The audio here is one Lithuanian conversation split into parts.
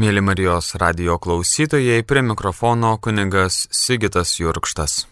Mėly Marijos radio klausytojai, prie mikrofono kunigas Sigitas Jurkštas.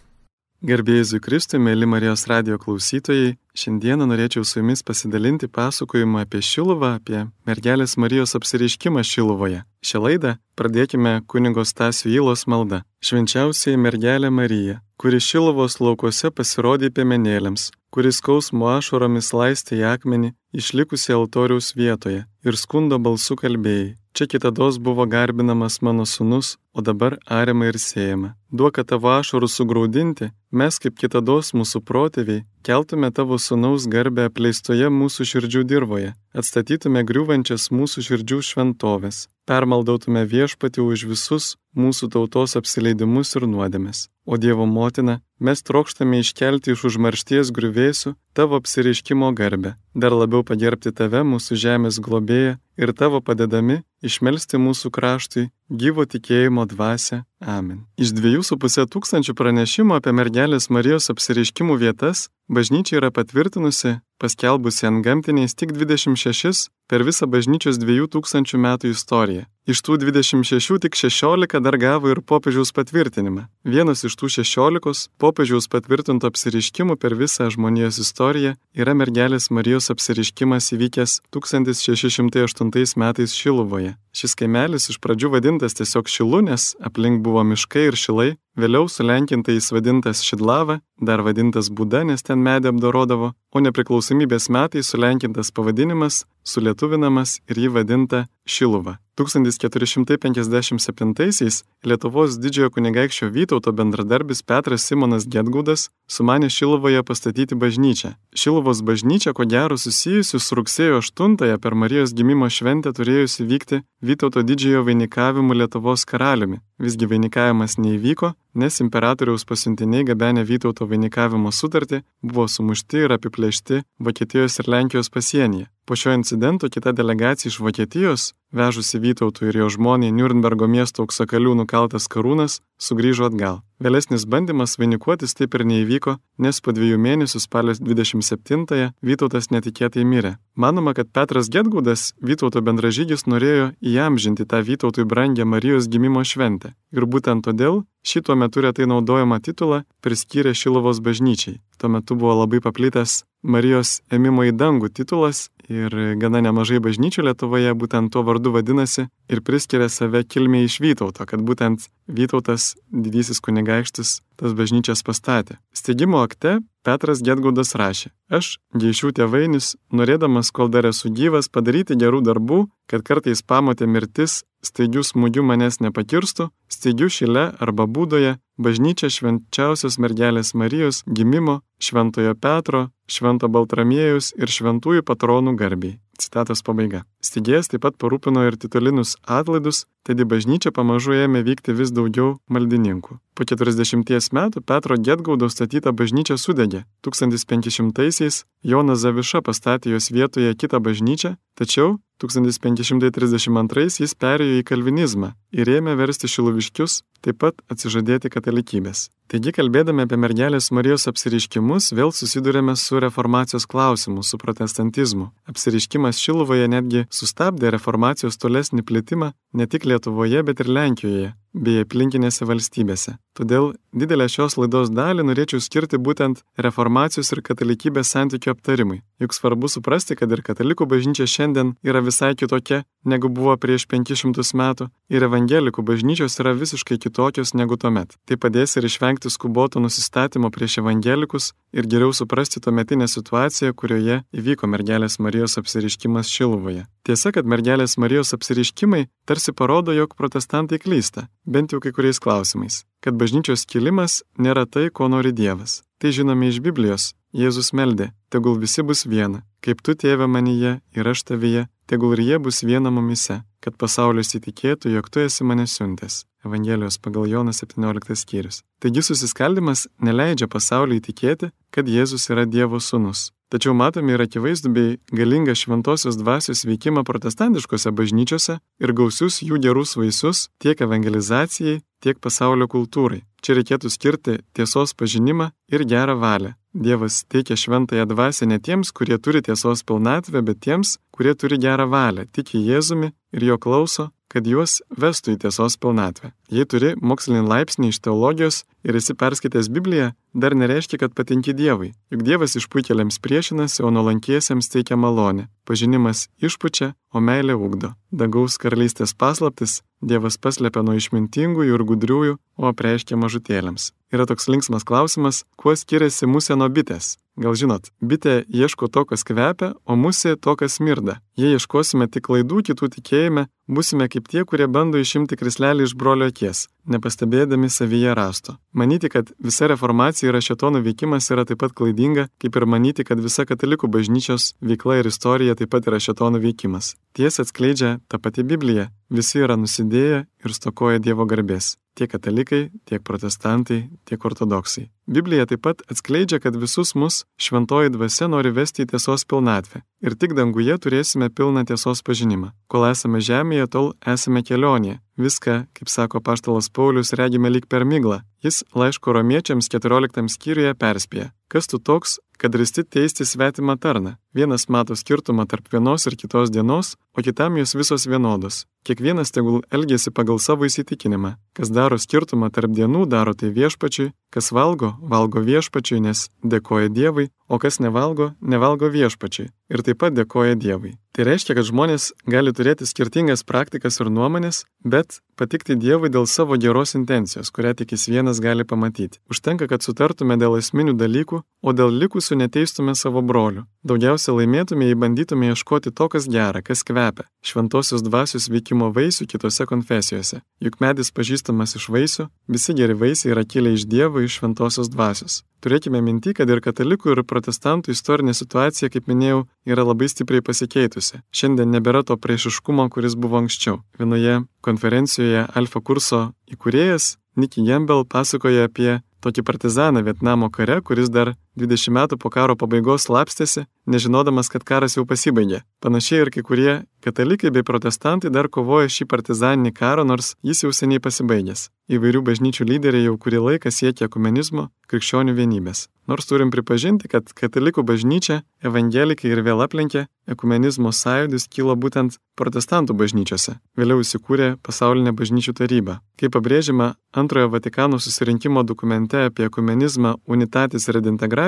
Gerbėjai Kristui, mėly Marijos radio klausytojai, šiandieną norėčiau su jumis pasidalinti pasakojimą apie Šiluvą, apie mergelės Marijos apsireiškimą Šiluvoje. Šią laidą pradėkime kunigo Stasių Įlos maldą. Švenčiausiai mergelė Marija, kuri Šiluvos laukuose pasirodė piemenėlėms, kuris skausmo ašoromis laistė į akmenį išlikusi altoriaus vietoje ir skundo balsu kalbėjai. Čia kitados buvo garbinamas mano sunus, o dabar ariama ir siejama. Duok, kad tavo ašarų sugraudinti, mes kaip kitados mūsų protėviai keltume tavo sunaus garbę apleistoje mūsų širdžių dirboje, atstatytume griūvančias mūsų širdžių šventovės, permaldautume viešpatį už visus mūsų tautos apsileidimus ir nuodėmes. O Dievo motina, mes trokštame iškelti iš užmaršties griuvėsių tavo apsireiškimo garbę, dar labiau pagerbti tave, mūsų žemės globėją, ir tavo padedami išmelsti mūsų kraštui gyvo tikėjimo dvasę. Amen. Iš dviejų su pusė tūkstančių pranešimų apie mergelės Marijos apsireiškimų vietas bažnyčia yra patvirtinusi, paskelbusi ant gamtiniais tik 26 per visą bažnyčios 2000 metų istoriją. Iš tų 26 tik 16 dar gavo ir popiežiaus patvirtinimą. Vienas iš tų 16 popiežiaus patvirtintų apsiriškimų per visą žmonijos istoriją yra mergelės Marijos apsiriškimas įvykęs 1608 metais Šiluvoje. Šis kaimelis iš pradžių vadintas tiesiog Šilu, nes aplink buvo miškai ir šilai, vėliau sulenkintai jis vadintas Šidlava, dar vadintas Buda, nes ten medį apdorodavo, o nepriklausomybės metais sulenkintas pavadinimas, sulietuvinamas ir jį vadinta Šiluva. 1457-aisiais Lietuvos didžiojo kunigaikščio Vytauto bendradarbis Petras Simonas Getgaudas sumanė Šiluvoje pastatyti bažnyčią. Šiluvos bažnyčia, ko gero susijusi su rugsėjo 8-ąją per Marijos gimimo šventę turėjusi vykti Vytauto didžiojo vainikavimu Lietuvos karaliumi. Visgi vainikavimas neįvyko, nes imperatoriaus pasiuntiniai gabenę Vytauto vainikavimo sutartį buvo sumušti ir apiplėšti Vokietijos ir Lenkijos pasienyje. Po šio incidento kita delegacija iš Vokietijos, vežusi Vytautui ir jo žmonai Nürnbergo miesto auksakalių nukaltas karūnas, sugrįžo atgal. Vėlesnis bandymas vainikuotis taip ir neįvyko, nes po dviejų mėnesių spalio 27-ąją Vytautas netikėtai mirė. Manoma, kad Petras Getgaudas, Vytauto bendražygis, norėjo įamžinti tą Vytautui brangę Marijos gimimo šventę. Ir būtent todėl šituo metu retai naudojama titulą priskyrė Šilovos bažnyčiai. Tuo metu buvo labai paplitęs Marijos ėmimo į dangų titulas ir gana nemažai bažnyčių Lietuvoje būtent tuo vardu vadinasi ir priskiria save kilmiai iš Vytauto, kad būtent Vytautas didysis kunigaikštis tas bažnyčias pastatė. Steigimo akte Petras Getgaudas rašė, aš, geišių tėvainis, norėdamas, kol dar esu gyvas, padaryti gerų darbų, kad kartais pamotė mirtis, staigių smūgių manęs nepakirstų, staigių šile arba būdoje, bažnyčia švenčiausios mergelės Marijos gimimo, šventojo Petro, švento Baltramiejus ir šventųjų patronų garbiai. Citatos pabaiga. Stigėjas taip pat parūpino ir titulinius atlaidus, tad į bažnyčią pamažu ėmė vykti vis daugiau maldininkų. Po 40 metų Petro Getgaudo statyta bažnyčia sudegė. 1500-aisiais Jonas Zaviša pastatė jos vietoje kitą bažnyčią, tačiau 1532 jis perėjo į kalvinizmą ir ėmė versti šiluviškius, taip pat atsižadėti katalikybės. Taigi, kalbėdami apie mergelės Marijos apsiriškimus, vėl susidurėme su reformacijos klausimu, su protestantizmu. Apsiriškimas Šiluvoje netgi sustabdė reformacijos tolesnį plitimą ne tik Lietuvoje, bet ir Lenkijoje bei aplinkinėse valstybėse. Todėl didelę šios laidos dalį norėčiau skirti būtent reformacijos ir katalikybės santykių aptarimui. Juk svarbu suprasti, kad ir katalikų bažnyčia šiandien yra visai kitokia negu buvo prieš 500 metų ir evangelikų bažnyčios yra visiškai kitokios negu tuomet. Tai padės ir išvengti skuboto nusistatymo prieš evangelikus ir geriau suprasti tuometinę situaciją, kurioje įvyko mergelės Marijos apsiriškimas Šiluvoje. Tiesa, kad mergelės Marijos apsiriškimai tarsi parodo, jog protestantai klysta, bent jau kai kuriais klausimais, kad bažnyčios kilimas nėra tai, ko nori Dievas. Tai žinome iš Biblijos. Jėzus meldė, tegul visi bus viena, kaip tu tėve manyje ir aš tavyje, tegul ir jie bus viena mumise, kad pasaulis įtikėtų, jog tu esi mane siuntęs. Evangelijos pagal Joną 17 skyrius. Taigi susiskaldimas neleidžia pasauliui įtikėti, kad Jėzus yra Dievo sūnus. Tačiau matome ir akivaizdų bei galingą šventosios dvasios veikimą protestantiškose bažnyčiose ir gausius jų gerus vaisius tiek evangelizacijai, tiek pasaulio kultūrai. Čia reikėtų skirti tiesos pažinimą ir gerą valią. Dievas teikia šventąją dvasę ne tiems, kurie turi tiesos pilnatvę, bet tiems, kurie turi gerą valią, tiki Jėzumi ir jo klauso, kad juos vestų į tiesos pilnatvę. Jei turi mokslinį laipsnį iš teologijos ir esi perskaitęs Bibliją, dar nereiškia, kad patinki Dievui. Juk Dievas išpuikėliams priešinasi, o nuolankiesiems teikia malonę. Pažinimas išpučia, o meilė ugdo. Dangaus karalystės paslaptis Dievas paslėpia nuo išmintingųjų ir gudriųjų, o apreiškia mažutėlėms. Yra toks linksmas klausimas, kuo skiriasi musė nuo bitės. Gal žinot, bitė ieško to, kas kvepia, o musė to, kas smirda. Jei ieškosime tik klaidų kitų tikėjime, busime kaip tie, kurie bando išimti krislelį iš brolio akies, nepastebėdami savyje rasto. Manyti, kad visa reformacija yra šetono veikimas yra taip pat klaidinga, kaip ir manyti, kad visa katalikų bažnyčios veikla ir istorija taip pat yra šetono veikimas. Tiesą atskleidžia ta pati Biblija. Visi yra nusidėję ir stokoja Dievo garbės tiek katalikai, tiek protestantai, tiek ortodoksai. Biblija taip pat atskleidžia, kad visus mus šventoji dvasia nori vesti į tiesos pilnatvę. Ir tik danguje turėsime pilną tiesos pažinimą. Kol esame žemėje, tol esame kelionėje. Viską, kaip sako paštalas Paulius, regime lyg per miglą. Jis laiško romiečiams 14 skyriuje perspėja. Kas tu toks, kad risti teisti svetimą tarną? Vienas mato skirtumą tarp vienos ir kitos dienos, o kitam jos visos vienodos. Kiekvienas tegul elgesi pagal savo įsitikinimą. Kas daro skirtumą tarp dienų, daro tai viešpačiui, kas valgo, valgo viešpačiui, nes dėkoja Dievui, o kas nevalgo, nevalgo viešpačiui ir taip pat dėkoja Dievui. Tai reiškia, kad žmonės gali turėti skirtingas praktikas ir nuomonės, bet patikti Dievui dėl savo geros intencijos, kurią tik jis vienas gali pamatyti. Užtenka, kad sutartume dėl esminių dalykų, o dėl likusių neteistume savo brolių. Daugiausia laimėtume, jei bandytume ieškoti to, kas gera, kas kvepia, šventosios dvasios veikimo vaisių kitose konfesijose. Juk medis pažįstamas iš vaisių, visi geri vaisiai yra kilę iš Dievo, iš šventosios dvasios. Turėkime minti, kad ir katalikų, ir protestantų istorinė situacija, kaip minėjau, yra labai stipriai pasikeitusi. Šiandien nebėra to priešiškumo, kuris buvo anksčiau. Vienoje konferencijoje Alfa kurso įkūrėjas Nicky Jembel pasakoja apie tokį partizaną Vietnamo kare, kuris dar 20 metų po karo pabaigos slapstėsi, nežinodamas, kad karas jau pasibaigė. Panašiai ir kai kurie katalikai bei protestantai dar kovoja šį partizaninį karą, nors jis jau seniai pasibaigęs. Įvairių bažnyčių lyderiai jau kurį laiką siekia ekumenizmo, krikščionių vienybės. Nors turim pripažinti, kad katalikų bažnyčia, evangelikai ir vėl aplenkė, ekumenizmo sąjūdis kilo būtent protestantų bažnyčiose. Vėliau įsikūrė pasaulinė bažnyčių taryba. Kaip pabrėžima antrojo Vatikano susirinkimo dokumente apie ekumenizmą Unitatis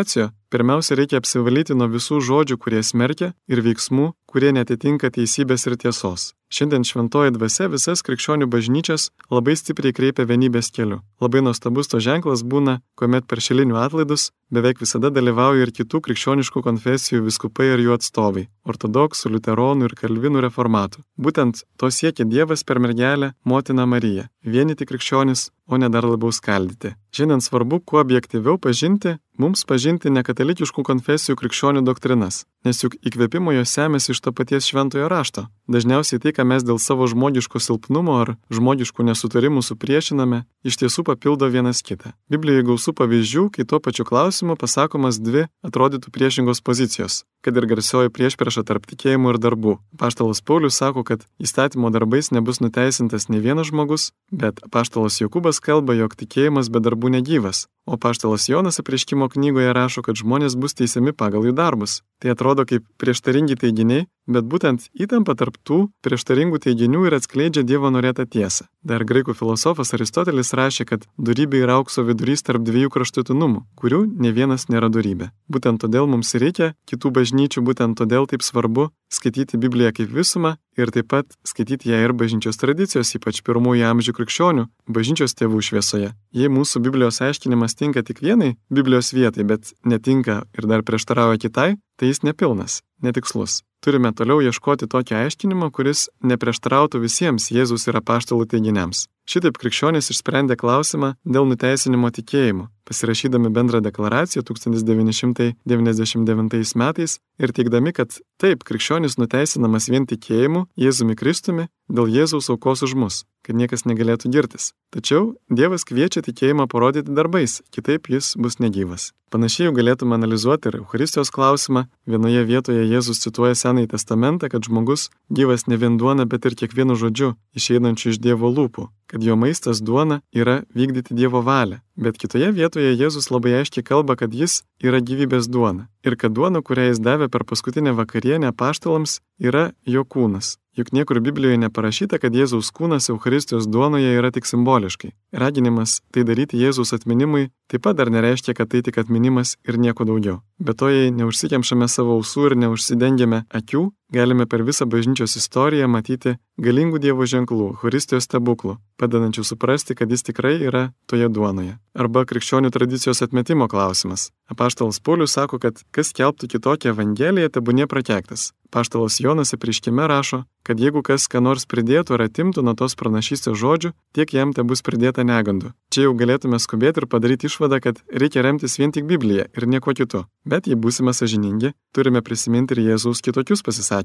Redintegracijo, pirmiausia reikia apsivalyti nuo visų žodžių, kurie smerkia, ir veiksmų, kurie netitinka teisybės ir tiesos. Šiandien šventoji dvasia visas krikščionių bažnyčias labai stipriai kreipia vienybės keliu. Labai nuostabus to ženklas būna, kuomet per šilinių atlaidus beveik visada dalyvauja ir kitų krikščioniškų konfesijų viskupai ir jų atstovai - ortodoksų, liuteronų ir kalvinų reformatų. Būtent to siekia Dievas per mergelę Motiną Mariją - vienyti krikščionis, o ne dar labiau skaldyti. Šiandien svarbu kuo objektyviau pažinti, mums pažinti nekatalikiškų konfesijų krikščionių doktrinas, nes juk įkvėpimo jos semėsi iš to paties šventojo rašto. Dažniausiai tai, ką mes dėl savo žmogiško silpnumo ar žmogiškų nesutarimų supriešiname, iš tiesų papildo vienas kitą. Biblijoje gausų pavyzdžių, kai tuo pačiu klausimu pasakomas dvi atrodytų priešingos pozicijos kad ir garsioji priešprieša tarp tikėjimų ir darbų. Paštalas Paulius sako, kad įstatymo darbais nebus nuteisintas ne vienas žmogus, bet paštalas Jokubas kalba, jog tikėjimas be darbų negyvas, o paštalas Jonas apriškimo knygoje rašo, kad žmonės bus teisiami pagal jų darbus. Tai atrodo kaip prieštaringi teiginiai, bet būtent įtampa tarp tų prieštaringų teiginių ir atskleidžia Dievo norėtą tiesą. Dar graikų filosofas Aristotelis rašė, kad durybė yra aukso vidurys tarp dviejų kraštutinumų, kurių ne vienas nėra durybė. Būtent todėl mums reikia kitų bažnyčių, būtent todėl taip svarbu skaityti Bibliją kaip visumą ir taip pat skaityti ją ir bažnyčios tradicijos, ypač pirmųjų amžių krikščionių, bažnyčios tėvų šviesoje. Jei mūsų Biblijos aiškinimas tinka tik vienai Biblijos vietai, bet netinka ir dar prieštarauja kitai, tai jis nepilnas, netikslus. Turime toliau ieškoti tokio aiškinimo, kuris neprieštarautų visiems Jėzus ir apaštalų teiginiams. Šitaip krikščionys išsprendė klausimą dėl nuteisinimo tikėjimu, pasirašydami bendrą deklaraciją 1999 metais ir teikdami, kad taip, krikščionis nuteisinamas vien tikėjimu Jėzumi Kristumi dėl Jėzaus aukos už mus, kad niekas negalėtų girtis. Tačiau Dievas kviečia tikėjimą parodyti darbais, kitaip jis bus negyvas. Panašiai jau galėtume analizuoti ir Eucharistijos klausimą. Vienoje vietoje Jėzus cituoja Senąjį testamentą, kad žmogus gyvas ne vien duona, bet ir kiekvienu žodžiu, išeinančiu iš Dievo lūpų kad jo maistas duona yra vykdyti Dievo valią. Bet kitoje vietoje Jėzus labai aiškiai kalba, kad jis yra gyvybės duona ir kad duona, kurią jis davė per paskutinę vakarienę paštalams, yra jo kūnas. juk niekur Biblijoje neparašyta, kad Jėzaus kūnas Euharistijos duonoje yra tik simboliškai. Raginimas tai daryti Jėzaus atminimui taip pat dar nereiškia, kad tai tik atminimas ir nieko daugiau. Bet to jei neužsikemšame savo ausų ir neužsidengiame akių, galime per visą bažnyčios istoriją matyti galingų Dievo ženklų, Euharistijos stebuklų, padedančių suprasti, kad jis tikrai yra toje duonoje. Arba krikščionių tradicijos atmetimo klausimas. Apaštalas Paulius sako, kad kas kelbtų kitokią evangeliją, tebūnė prakektas. Paštalas Jonas apriškime rašo, kad jeigu kas ką nors pridėtų ar atimtų nuo tos pranašystės žodžių, tiek jam te bus pridėta negandų. Čia jau galėtume skubėti ir padaryti išvadą, kad reikia remtis vien tik Bibliją ir nieko kitu. Bet jei būsime sažiningi, turime prisiminti ir Jėzaus kitokius pasisakymus.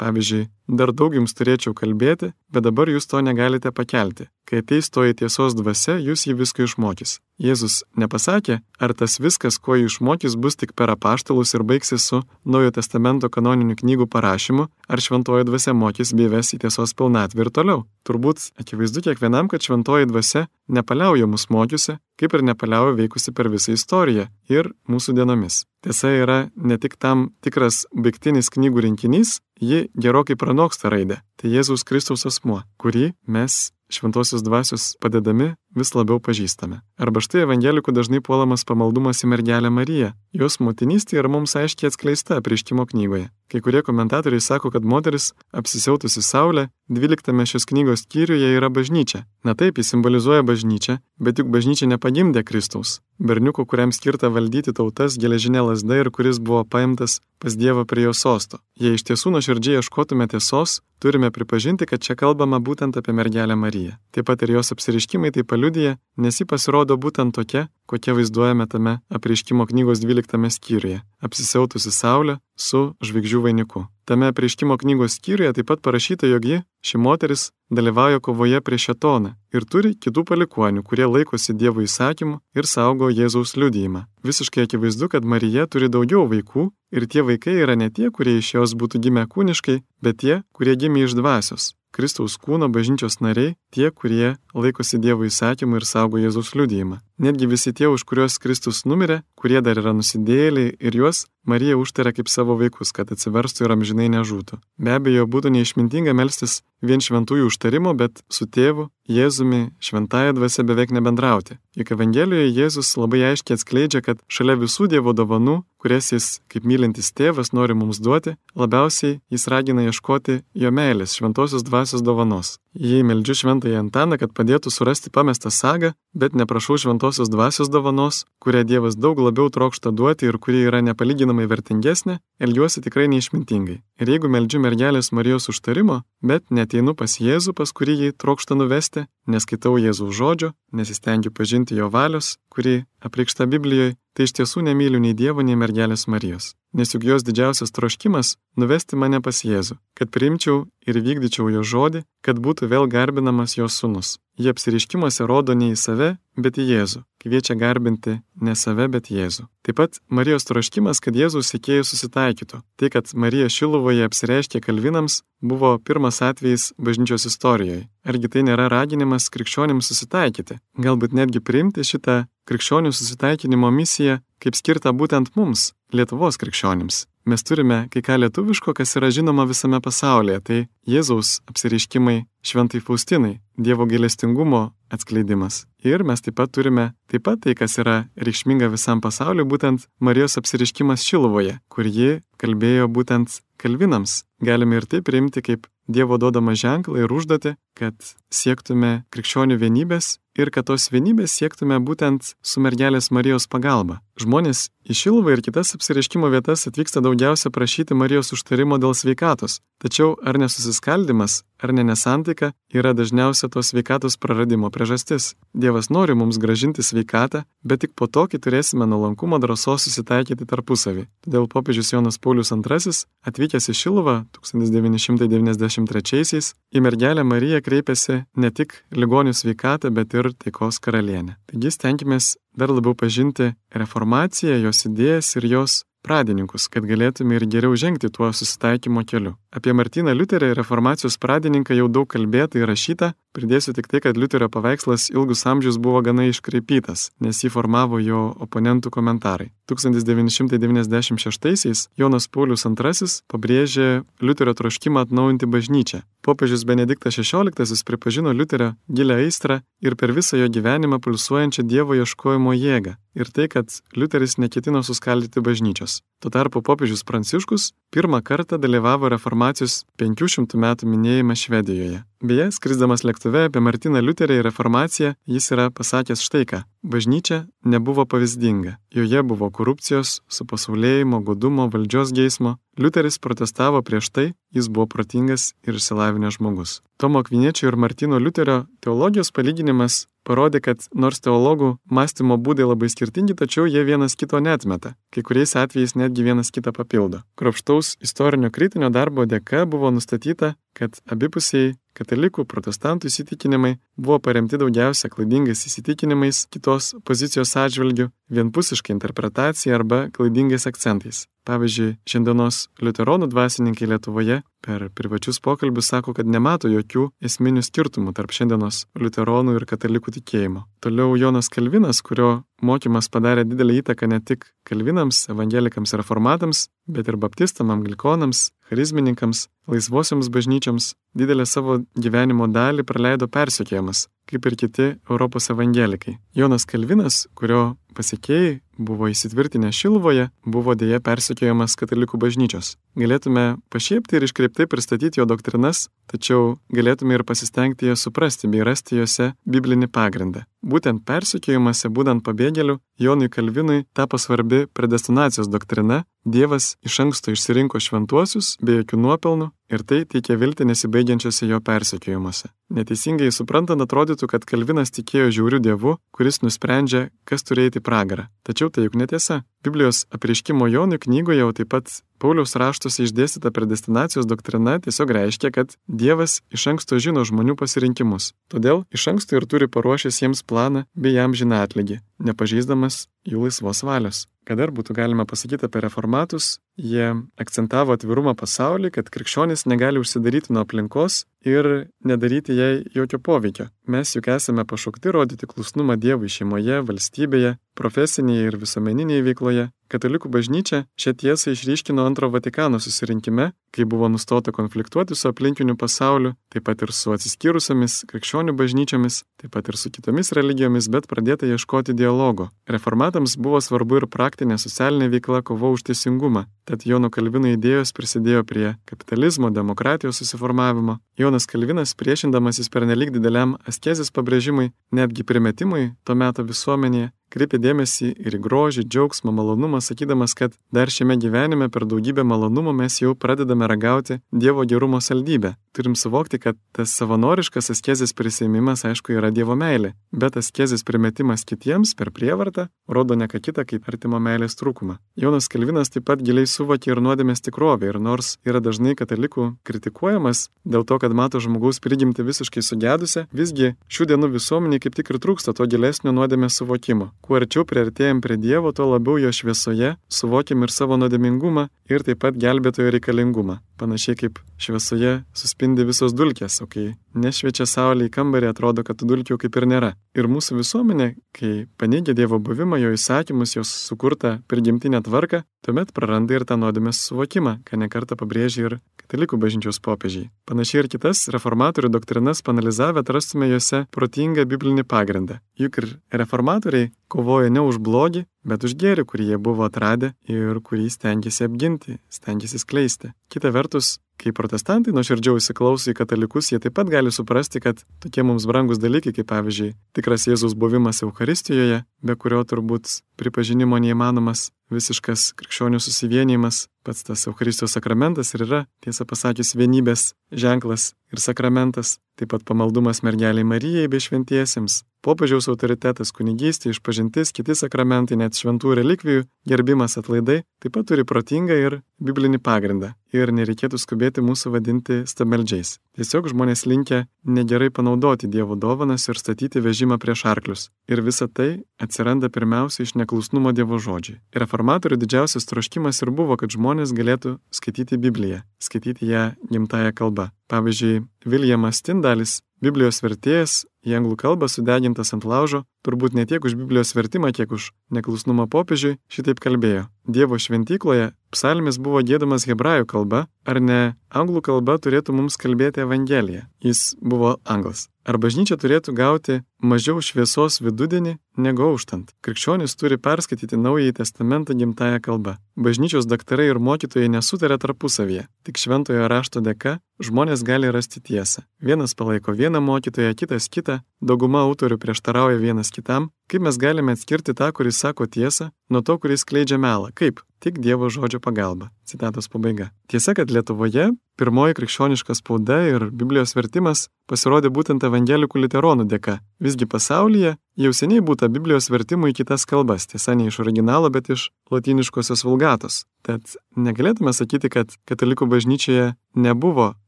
Pavyzdžiui, dar daug jums turėčiau kalbėti, bet dabar jūs to negalite pakelti. Kai ateis toji tiesos dvasia, jūs jį viską išmokys. Jėzus nepasakė, ar tas viskas, ko jį išmokys, bus tik per apaštalus ir baigsis su Naujojo testamento kanoninių knygų parašymu, ar šventoji dvasia mokys bei ves į tiesos pilnatvę ir toliau. Turbūt akivaizdu kiekvienam, kad šventoji dvasia nepaliauja mus mokiusi, kaip ir nepaliauja veikusi per visą istoriją ir mūsų dienomis. Tiesa yra ne tik tam tikras baigtinis knygų rinkinys, ji gerokai pranoksta raidę. Tai Jėzaus Kristaus asmuo, kurį mes šventosios dvasios padedami vis labiau pažįstame. Arba štai evangelikų dažnai puolamas pamaldumas į mergelę Mariją. Jos motinystė yra mums aiškiai atskleista prieškimo knygoje. Kai kurie komentatoriai sako, kad moteris apsisiautusi Saulė 12 šios knygos skyriuje yra bažnyčia. Na taip, jis simbolizuoja bažnyčią, bet juk bažnyčia nepagimdė Kristaus. Berniuko, kuriam skirta valdyti tautas geležinė lasda ir kuris buvo paimtas pas Dievą prie jo sosto. Jei iš tiesų nuoširdžiai ieškotume tiesos, turime pripažinti, kad čia kalbama būtent apie mergelę Mariją. Taip pat ir jos apsiriškimai tai paliudyja, nes ji pasirodo būtent tokia, kokia vaizduojame tame apreiškimo knygos 12 skyriuje - apsisiautusi Saulė su žvaigždžių vainiku. Tame apreiškimo knygos skyriuje taip pat parašyta, jog ji, ši moteris, dalyvauja kovoje prieš šetoną ir turi kitų palikonių, kurie laikosi Dievo įsakymų ir saugo Jėzaus liudijimą. Visiškai akivaizdu, kad Marija turi daugiau vaikų ir tie vaikai yra ne tie, kurie iš jos būtų gimę kūniškai, bet tie, kurie gimė iš dvasios. Kristaus kūno bažnyčios nariai, tie, kurie laikosi Dievo įsakymų ir saugo Jėzaus liudijimą. Netgi visi tie, už kuriuos Kristus numirė, kurie dar yra nusidėjėliai ir juos Marija užtarė kaip savo vaikus, kad atsiverstų ir amžinai nežūtų. Be abejo, būtų neišmintinga melstis vien šventųjų užtarimo, bet su tėvu, Jėzumi, šventąją dvasę beveik nebendrauti. Juk Evangelijoje Jėzus labai aiškiai atskleidžia, kad šalia visų Dievo dovanų, kurias jis kaip mylintis tėvas nori mums duoti, labiausiai jis ragina ieškoti jo meilės, šventosios dvasios dovanos. Jei meldžiu šventąją Antaną, kad padėtų surasti pamestą sagą, bet neprašau šventosios dvasios dovanos, kurią Dievas daug labiau trokšta duoti ir kuri yra nepalyginamai vertingesnė, elgiuosi tikrai neišmintingai. Ir jeigu meldžiu mergelės Marijos užtarimo, bet neteinu pas Jėzų, pas kurį jį trokšta nuvesti, neskaitau Jėzaus žodžio, nesistengiu pažinti jo valios, kuri apreikšta Biblijoje, tai iš tiesų nemyliu nei Dievo, nei mergelės Marijos. Nes juk jos didžiausias troškimas - nuvesti mane pas Jėzų, kad priimčiau ir vykdyčiau jo žodį, kad būtų vėl garbinamas jo sūnus. Jie apsiriškimuose rodo ne į save, bet į Jėzų. Kviečia garbinti ne save, bet Jėzų. Taip pat Marijos troškimas, kad Jėzus sėkėjų susitaikytų. Tai, kad Marija Šiluvoje apsireiškė kalvinams, buvo pirmas atvejis bažnyčios istorijoje. Argi tai nėra raginimas krikščionims susitaikyti? Galbūt netgi priimti šitą krikščionių susitaikinimo misiją kaip skirta būtent mums, Lietuvos krikščionims. Mes turime kai ką lietuviško, kas yra žinoma visame pasaulyje, tai Jėzaus apsiriškimai šventai Faustinai, Dievo gailestingumo atskleidimas. Ir mes taip pat turime taip pat tai, kas yra reikšminga visam pasauliu, būtent Marijos apsiriškimas Šilovoje, kur ji kalbėjo būtent kalvinams. Galime ir tai priimti kaip Dievo duodamą ženklą ir užduotį, kad siektume krikščionių vienybės ir kad tos vienybės siektume būtent su mergelės Marijos pagalba. Žmonės į Šiluvą ir kitas apsireiškimo vietas atvyksta daugiausia prašyti Marijos užtarimo dėl sveikatos. Tačiau ar nesusiskaldimas, ar ne nesantaika yra dažniausia tos sveikatos praradimo priežastis. Dievas nori mums gražinti sveikatą, bet tik po to, kai turėsime nuolankumo drąsos susitaikyti tarpusavį. Todėl popiežius Jonas Paulius II, atvykęs į Šiluvą 1993-aisiais, į mergelę Mariją kreipėsi ne tik ligonių sveikatą, bet ir taikos karalienę. Taigi stenkimės dar labiau pažinti reformaciją, jos idėjas ir jos pradininkus, kad galėtume ir geriau žengti tuo susitaikymo keliu. Apie Martyną Liuterį reformacijos pradininką jau daug kalbėta ir rašyta, pridėsiu tik tai, kad Liuterio paveikslas ilgus amžius buvo gana iškreipytas, nes jį formavo jo oponentų komentarai. 1996-aisiais Jonas Paulius II pabrėžė Liuterio troškimą atnaujinti bažnyčią. Popiežius Benediktas XVI pripažino Liuterio gilę aistrą ir per visą jo gyvenimą pulsuojančią Dievo ieškojimo jėgą ir tai, kad Liuteris neketino suskaldyti bažnyčios. Tuo tarpu popiežius Pranciškus pirmą kartą dalyvavo reformacijos 500 metų minėjimą Švedijoje. Beje, skrisdamas lėktuve apie Martiną Liuterį ir reformaciją, jis yra pasakęs štai ką. Bažnyčia nebuvo pavyzdinga. Joje buvo korupcijos, supasaulėjimo, godumo, valdžios geismo. Liuteris protestavo prieš tai, jis buvo protingas ir išsilavinęs žmogus. Tomo Kviniečio ir Martino Liuterio teologijos palyginimas parodė, kad nors teologų mąstymo būdai labai skirtingi, tačiau jie vienas kito netmeta. Kai kuriais atvejais netgi vienas kitą papildo. Kropštaus istorinio kritinio darbo dėka buvo nustatyta, kad abipusiai katalikų protestantų įsitikinimai buvo paremti daugiausia klaidingais įsitikinimais kitos pozicijos atžvilgių, vienpusiškai interpretacija arba klaidingais akcentais. Pavyzdžiui, šiandienos liuteronų dvasininkai Lietuvoje per privačius pokalbius sako, kad nemato jokių esminių skirtumų tarp šiandienos liuteronų ir katalikų tikėjimo. Toliau Jonas Kalvinas, kurio mokymas padarė didelį įtaką ne tik kalvinams, evangelikams ir reformatams, bet ir baptistam, anglikonams, charizmininkams, laisvosioms bažnyčiams, didelę savo gyvenimo dalį praleido persekėjimas, kaip ir kiti Europos evangelikai. Jonas Kalvinas, kurio pasiekėjai buvo įsitvirtinę Šilvoje, buvo dėja persekiojamas katalikų bažnyčios. Galėtume pašiepti ir iškreiptai pristatyti jo doktrinas, tačiau galėtume ir pasistengti jas suprasti bei rasti juose biblinį pagrindą. Būtent persekiojimuose, būdant pabėgėliu, Jonui Kalvinui tapo svarbi predestinacijos doktrina, Dievas iš anksto išsirinko šventuosius be jokių nuopelnų ir tai teikia viltį nesibaigiančiose jo persekiojimuose. Neteisingai suprantant atrodytų, kad Kalvinas tikėjo žiaurių dievų, kuris nusprendžia, kas turi eiti pragarą. Tačiau tai juk netiesa. Biblijos apreiškimo Jonui knygoje, o taip pat Pauliaus raštuose išdėstyta predestinacijos doktrina tiesiog reiškia, kad Dievas iš anksto žino žmonių pasirinkimus. Todėl iš anksto ir turi paruošęs jiems planą bei jam žina atlygį, nepažeisdamas jų laisvos valios. Ką dar būtų galima pasakyti apie reformatus, jie akcentavo atvirumą pasaulį, kad krikščionis negali užsidaryti nuo aplinkos ir nedaryti jai jokio poveikio. Mes juk esame pašaukti rodyti klusnumą Dievui šeimoje, valstybėje, profesinėje ir visuomeninėje veikloje. Katalikų bažnyčia šią tiesą išryškino antro Vatikano susirinkime, kai buvo nustota konfliktuoti su aplinkiniu pasauliu, taip pat ir su atsiskyrusiamis krikščionių bažnyčiamis, taip pat ir su kitomis religijomis, bet pradėta ieškoti dialogo. Reformatams buvo svarbu ir praktinė socialinė veikla kova už teisingumą, tad Jono Kalvino idėjos prisidėjo prie kapitalizmo, demokratijos susiformavimo. Jonas Kalvinas priešindamasis per nelik dideliam askezės pabrėžimui, netgi primetimui to meto visuomenėje, kreipia dėmesį ir į grožį, džiaugsmą, malonumą, sakydamas, kad dar šiame gyvenime per daugybę malonumų mes jau pradedame ragauti Dievo gerumo saldybę. Turim suvokti, kad tas savanoriškas askezės prisėmimas, aišku, yra Dievo meilė, bet askezės primetimas kitiems per prievartą rodo ne ką kitą kaip artimo meilės trūkumą. Jonas Kalvinas taip pat giliai suvokė ir nuodėmės tikrovę ir nors yra dažnai katalikų kritikuojamas dėl to, kad mato žmogaus prigimti visiškai sugedusią, visgi šių dienų visuomeniai kaip tik ir trūksta to gilesnio nuodėmės suvokimo. Kuo arčiau priartėjom prie Dievo, tuo labiau jo šviesoje suvokiam ir savo nuodėmingumą ir taip pat gelbėtojo reikalingumą. Panašiai kaip šviesoje suspindi visos dulkės, o kai nešviečia saulė į kambarį, atrodo, kad dulkių kaip ir nėra. Ir mūsų visuomenė, kai paneigia Dievo buvimą, jo įsakymus, jos sukurtą prigimtinę tvarką, tuomet praranda ir tą nuodėmės suvokimą, ką nekarta pabrėžia ir katalikų bažnyčios popiežiai. Panašiai ir kitas reformatorių doktrinas panalizavę atrastume juose protingą biblinį pagrindą. Juk ir reformatoriai kovoja ne už blogį, bet už gėrį, kurį jie buvo atradę ir kurį stengiasi apginti, stengiasi skleisti. Kita vertus, kai protestantai nuoširdžiau įsiklauso į katalikus, jie taip pat gali suprasti, kad tokie mums brangus dalykai, kaip pavyzdžiui, tikras Jėzus buvimas Euharistijoje, be kurio turbūt pripažinimo neįmanomas, visiškas krikščionių susivienijimas, pats tas Euharistijos sakramentas ir yra, tiesą pasakius, vienybės ženklas ir sakramentas, taip pat pamaldumas mergeliai Marijai bei šventiesiems, Popiežiaus autoritetas, kunigystė, išpažintis, kiti sakramentai, net šventų relikvijų, gerbimas atlaidai taip pat turi protingą ir biblinį pagrindą. Ir nereikėtų skubėti mūsų vadinti stabeldžiais. Tiesiog žmonės linkia negerai panaudoti Dievo dovanas ir statyti vežimą prieš arklius. Ir visa tai atsiranda pirmiausia iš neklusnumo Dievo žodžiai. Reformatorių didžiausias troškimas ir buvo, kad žmonės galėtų skaityti Bibliją, skaityti ją gimtają kalbą. Pavyzdžiui, Viljamas Tindalis Biblijos vertėjas į anglų kalbą sudegintas ant laužo, turbūt ne tiek už Biblijos vertimą, kiek už neklusnumą popiežiui, šitaip kalbėjo. Dievo šventykloje psalmis buvo gėdamas hebrajų kalba, ar ne anglų kalba turėtų mums kalbėti Evangeliją. Jis buvo anglas. Ar bažnyčia turėtų gauti mažiau šviesos vidudienį negu auštant? Krikščionis turi perskaityti Naująjį Testamentą gimtają kalbą. Bažnyčios daktarai ir mokytojai nesutarė tarpusavyje. Tik šventojo rašto dėka žmonės gali rasti tiesą. Vienas palaiko vieną mokytoją, kitas kitą, dauguma autorių prieštarauja vienas kitam. Kaip mes galime atskirti tą, kuris sako tiesą, nuo to, kuris kleidžia melą? Kaip? Tik Dievo žodžio pagalba. Citatos pabaiga. Tiesa, kad Lietuvoje pirmoji krikščioniška spauda ir Biblijos vertimas pasirodė būtent evangelikų literonų dėka. Visgi pasaulyje jau seniai būta Biblijos vertimų į kitas kalbas, tiesa ne iš originalo, bet iš latiniškosios vulgatos. Tad negalėtume sakyti, kad katalikų bažnyčioje nebuvo